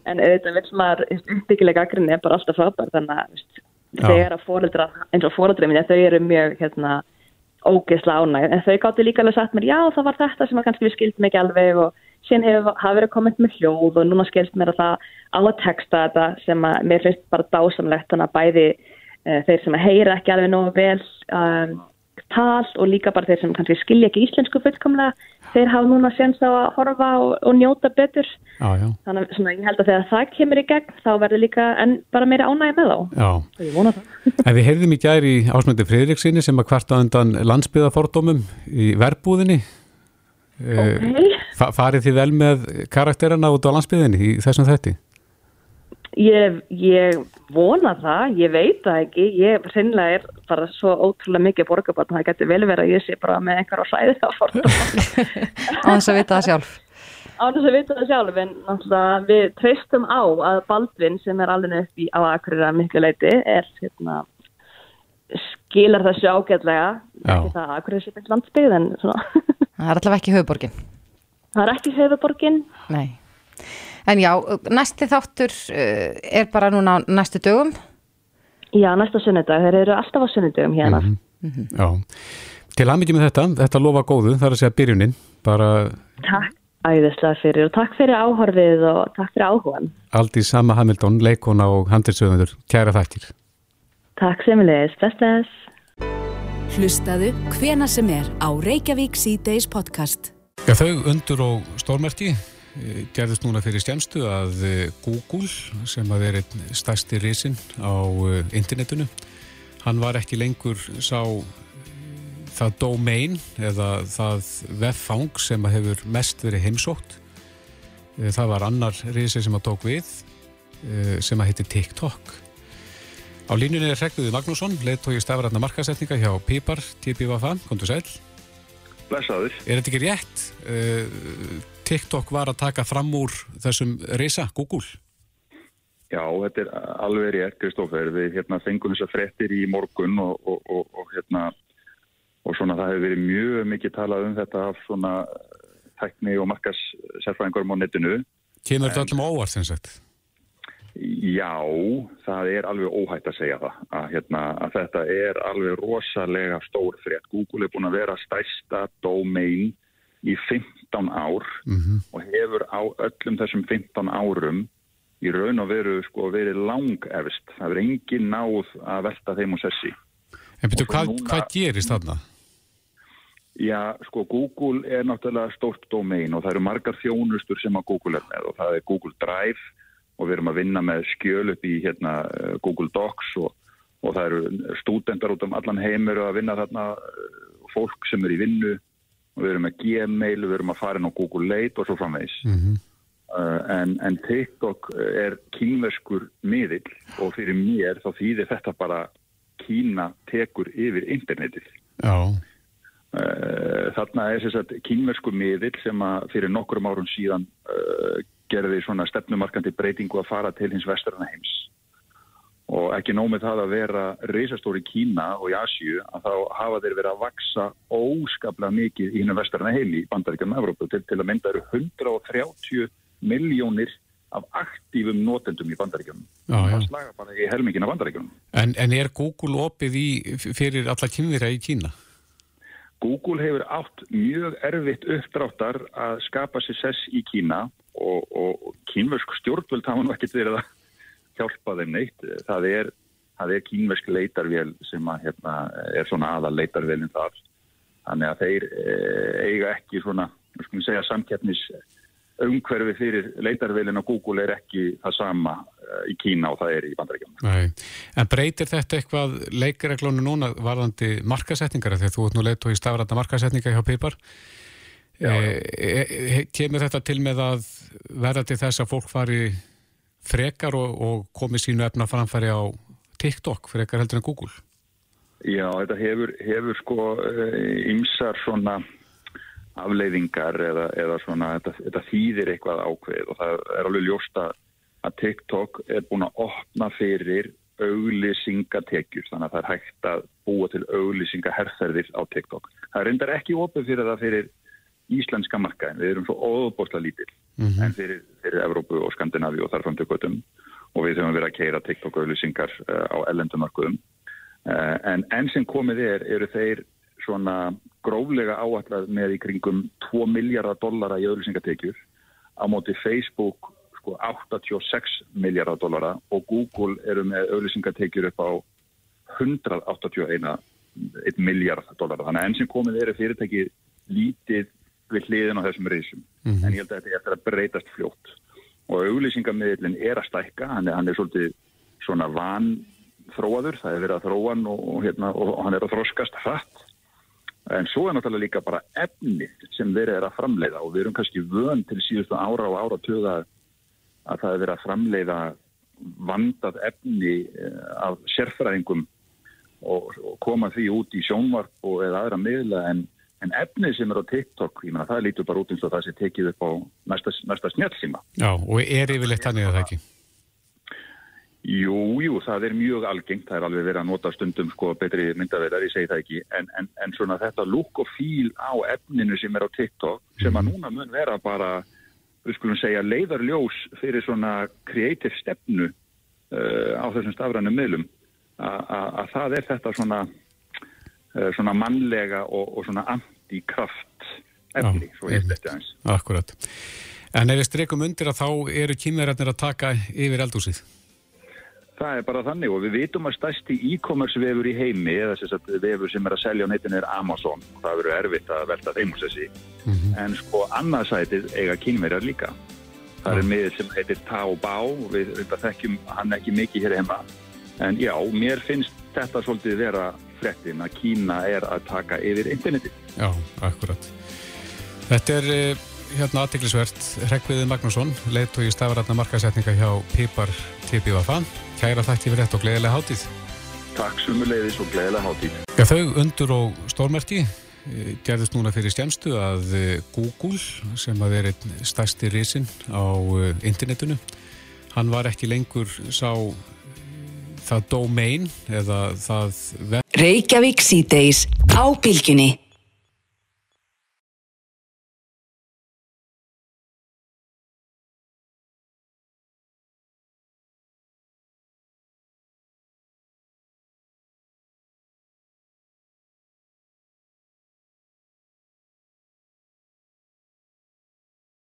En auðvitað vil maður uppbyggilega aðgrinni er bara alltaf frábær þannig að, veist, þegar að fóreldra eins og fóreldra minni, þau eru mjög hérna, ógeðslega ánægð, en þau gáttu líka alveg sagt mér, já það var þetta sem að kannski við skildum ekki alveg og síðan hefur hafa verið komment með hljóð og núna skilst mér að það á að texta þetta sem að mér finnst bara dásamlegt þannig að bæði þeir sem að heyra ekki alveg nógu vel um, tal og líka bara þeir sem kannski skilja ekki íslensku fullkomlega, þeir hafa núna séns á að horfa og, og njóta betur Já, já, þannig að svona, ég held að þegar það kemur í gegn þá verður líka en bara meira ánægð með þá og ég vona það En við heyrðum í gær í ásmöndi Friðriksinni sem að kvarta undan landsbyðafordómum í verbúðinni. Ok. Fa farið þið vel með karakterina út á landsbyðinni í þessum þetti? Ég, ég vona það, ég veit það ekki, ég reynilega er bara svo ótrúlega mikið borgarbarn, það getur vel verið að ég sé bara með einhver á sæði það fórt Á þess að vita það sjálf. á þess að vita það sjálf, en náttúrulega við treystum á að Baldvin sem er alveg upp í á Akureyra miklu leiti er hérna skilar þessu ágætlega ekki það að Akureyra sé beint landsbyggð en svona, Það er allavega ekki höfuborgin. það er ekki höfuborgin Nei. En já, næsti þáttur uh, er bara núna á næstu dögum. Já, næsta sunnudag, þeir eru alltaf á sunnudagum hérna Já. Til aðmyggjum með þetta, þetta lofa góðu, það er að segja byrjunin, bara Takk æðislega fyrir og takk fyrir áhorfið og takk fyrir áhugan Aldís Sama Hamilton, leikona og handilsöðundur, kæra þættir. Takk semilegis, best þess Hlustaðu hvena sem er á Reykjavík C-Days podcast. Já, þau undur og stórmerki. eh, gerðist núna fyrir stjæmstu að eh, Google, sem að er einn stærsti risin á eh, internetinu, hann var ekki lengur sá eh, það domain eða það veffang sem að hefur mest verið heimsótt. Eh, Það var annar risi sem að tók við eh, sem að heiti TikTok. Á línunni er Hregðuði Magnússon, leiðtói stafrætna markasetninga hjá Pípar, TPVF, kontur sæl. Blessaður. Er þetta ekki rétt? TikTok var að taka fram úr þessum reysa, Google. Já, þetta er alveg rétt, Kristófer. Við hérna, fengum þessar frettir í morgun og, og, og, og, hérna, og svona það hefur verið mjög mikið talað um þetta af svona tækni og markas sérfræðingarum á netinu. Kemur þetta allum óvart, sem sagt? Já, það er alveg óhætt að segja það. Að, hérna, að þetta er alveg rosalega stór frétt. Google er búin að vera stærsta domain í 15 ár og hefur á öllum þessum 15 árum í raun og veru sko verið langefst. Það verið engin náð að velta þeim og sessi. En betur, hvað, núna- hvað gerist þarna? Já, sko, Google er náttúrulega stórt domain og það eru margar þjónustur sem að Google er með og það er Google Drive og við erum að vinna með skjöl upp í hérna, eh, Google Docs og, og það eru stúdendar út um allan heimur að vinna þarna eh, fólk sem er í vinnu við erum með Gmail, við erum að fara inn á Google Late og svo framvegis. Mhm. Uh, en, en TikTok er kínverskur miðill og fyrir mér þá þýðir þetta bara Kína tekur yfir internetið. Já, Uh, þarna er þess að kínversku miðill sem að fyrir nokkrum árum síðan uh, gerði svona stefnumarkandi breytingu að fara til hins vestrarna heims og ekki nómið það að vera reysastóri Kína og í Asju að þá hafa þeir verið að vaksa óskaplega mikið í hinn vestrarna heimi í bandaríkjum Evrópu. Til, til að mynda eru 130 miljónir af aktífum notendum í bandaríkjum það slaga bara í helmingina bandaríkjum en, en er Google opið í, fyrir alla kynverja í Kína? Google hefur átt mjög erfitt uppdráttar að skapa sér sess í Kína og, og kínversk stjórnvöld hafa nú ekkert verið að hjálpa þeim neitt. Það er, það er kínversk leitarvél sem að, hérna, er svona aðal leitarvélinn þar. Þannig að þeir e, eiga ekki svona, segja, samkeppnis umhverfi fyrir leitarvélinn á Google er ekki það sama e, í Kína og það er í bandarækjum. En breytir þetta eitthvað leikreglónu núna varðandi markasetningar þegar þú ert nú leitt og í stafræta markasetninga hjá Pipar e, e, kemur þetta til með að verða til þess að fólk fari frekar og, og komi sínu efna framfæri á TikTok frekar heldur en Google Já, þetta hefur, hefur sko ymsar svona afleiðingar eða, eða svona, þetta, þetta þýðir eitthvað ákveð og það er alveg ljóst að TikTok er búin að opna fyrir auglýsingatekjur þannig að það er hægt að búa til auglýsingaherferðir á TikTok. Það reyndar ekki opið fyrir það fyrir íslenska markaðin, við erum svo óbúrslega lítill Mhm. en fyrir, fyrir Evrópu og Skandinavi og þar framtökutum og við höfum verið að keira TikTok auglýsingar uh, á ellendumarkuðum uh, en enn sem komið er eru þeir svona gróflega áallar með í kringum 2 miljardar dollara í auglýsingatekjur á móti Facebook sko 86 miljardar dollara og Google eru með auglýsingatekjur upp á 181 miljard dollara. Þannig að enn sem komið eru fyrirtæki lítið við hliðin á þessum reysum. Mhm. En ég held að þetta er eftir að breytast fljótt. Og auglýsingamiðlinn er að stækka, hann er, hann er svolítið svona vanþróaður, það er verið að þróa hann og, og, hérna, og hann er að þroskast hratt. En svo er náttúrulega líka bara efni sem verið er að framleiða og við erum kannski vön til síðustu ára og ára tuga að það er verið að framleiða vandað efni eh, af sérfræðingum og, og koma því út í sjónvarp og eða aðra miðla en, en efni sem er á TikTok, ég meina það lítur bara út eins og það sé tekið upp á næsta, næsta snjálfsíma. Já, og er yfirleitt þannig að það ekki? Jú, jú, það er mjög algengt, það er alveg verið að nota stundum sko betri myndavelar, ég segi það ekki, en, en, en svona þetta lúk og fíl á efninu sem er á TikTok, sem að núna mun vera bara, við skulum segja, leiðarljós fyrir svona kreatív stefnu uh, á þessum stafrænum miðlum, að það er þetta svona, uh, svona mannlega og, og svona antikraft efni, svo ég þetta eins. Akkurat. En ef við streikum undir að þá eru kynverjarnir að taka yfir eldúsið? Það er bara þannig og við vitum að stærsti e-commerce vefur í heimi eða að vefur sem er að selja á netinu er Amazon. Og það verður erfitt að velta þeim úr þessi en sko annarsætið eiga kynverjar líka. Það er miður sem heitir Taobao við reynda þekkjum hann ekki mikið hér heima. En já, mér finnst þetta svolítið vera frettin að Kína er að taka yfir internetið Já, akkurat. Þetta er eh, hérna aðtiklisvert Hreggviði Magnússon, leitt og í stafarætna markasetninga hjá Pipar TPVF. Kæra þætti fyrir þetta og gleðilega hátíð. Takk sumuleiðis og gleðilega hátíð Já, þau undur og stórmerki eh, gerðist núna fyrir stjæmstu að eh, Google, sem að er einn stærsti risin á internetinu, hann var ekki lengur sá það domain eða það Reykjavík síðdeis á bylgjunni.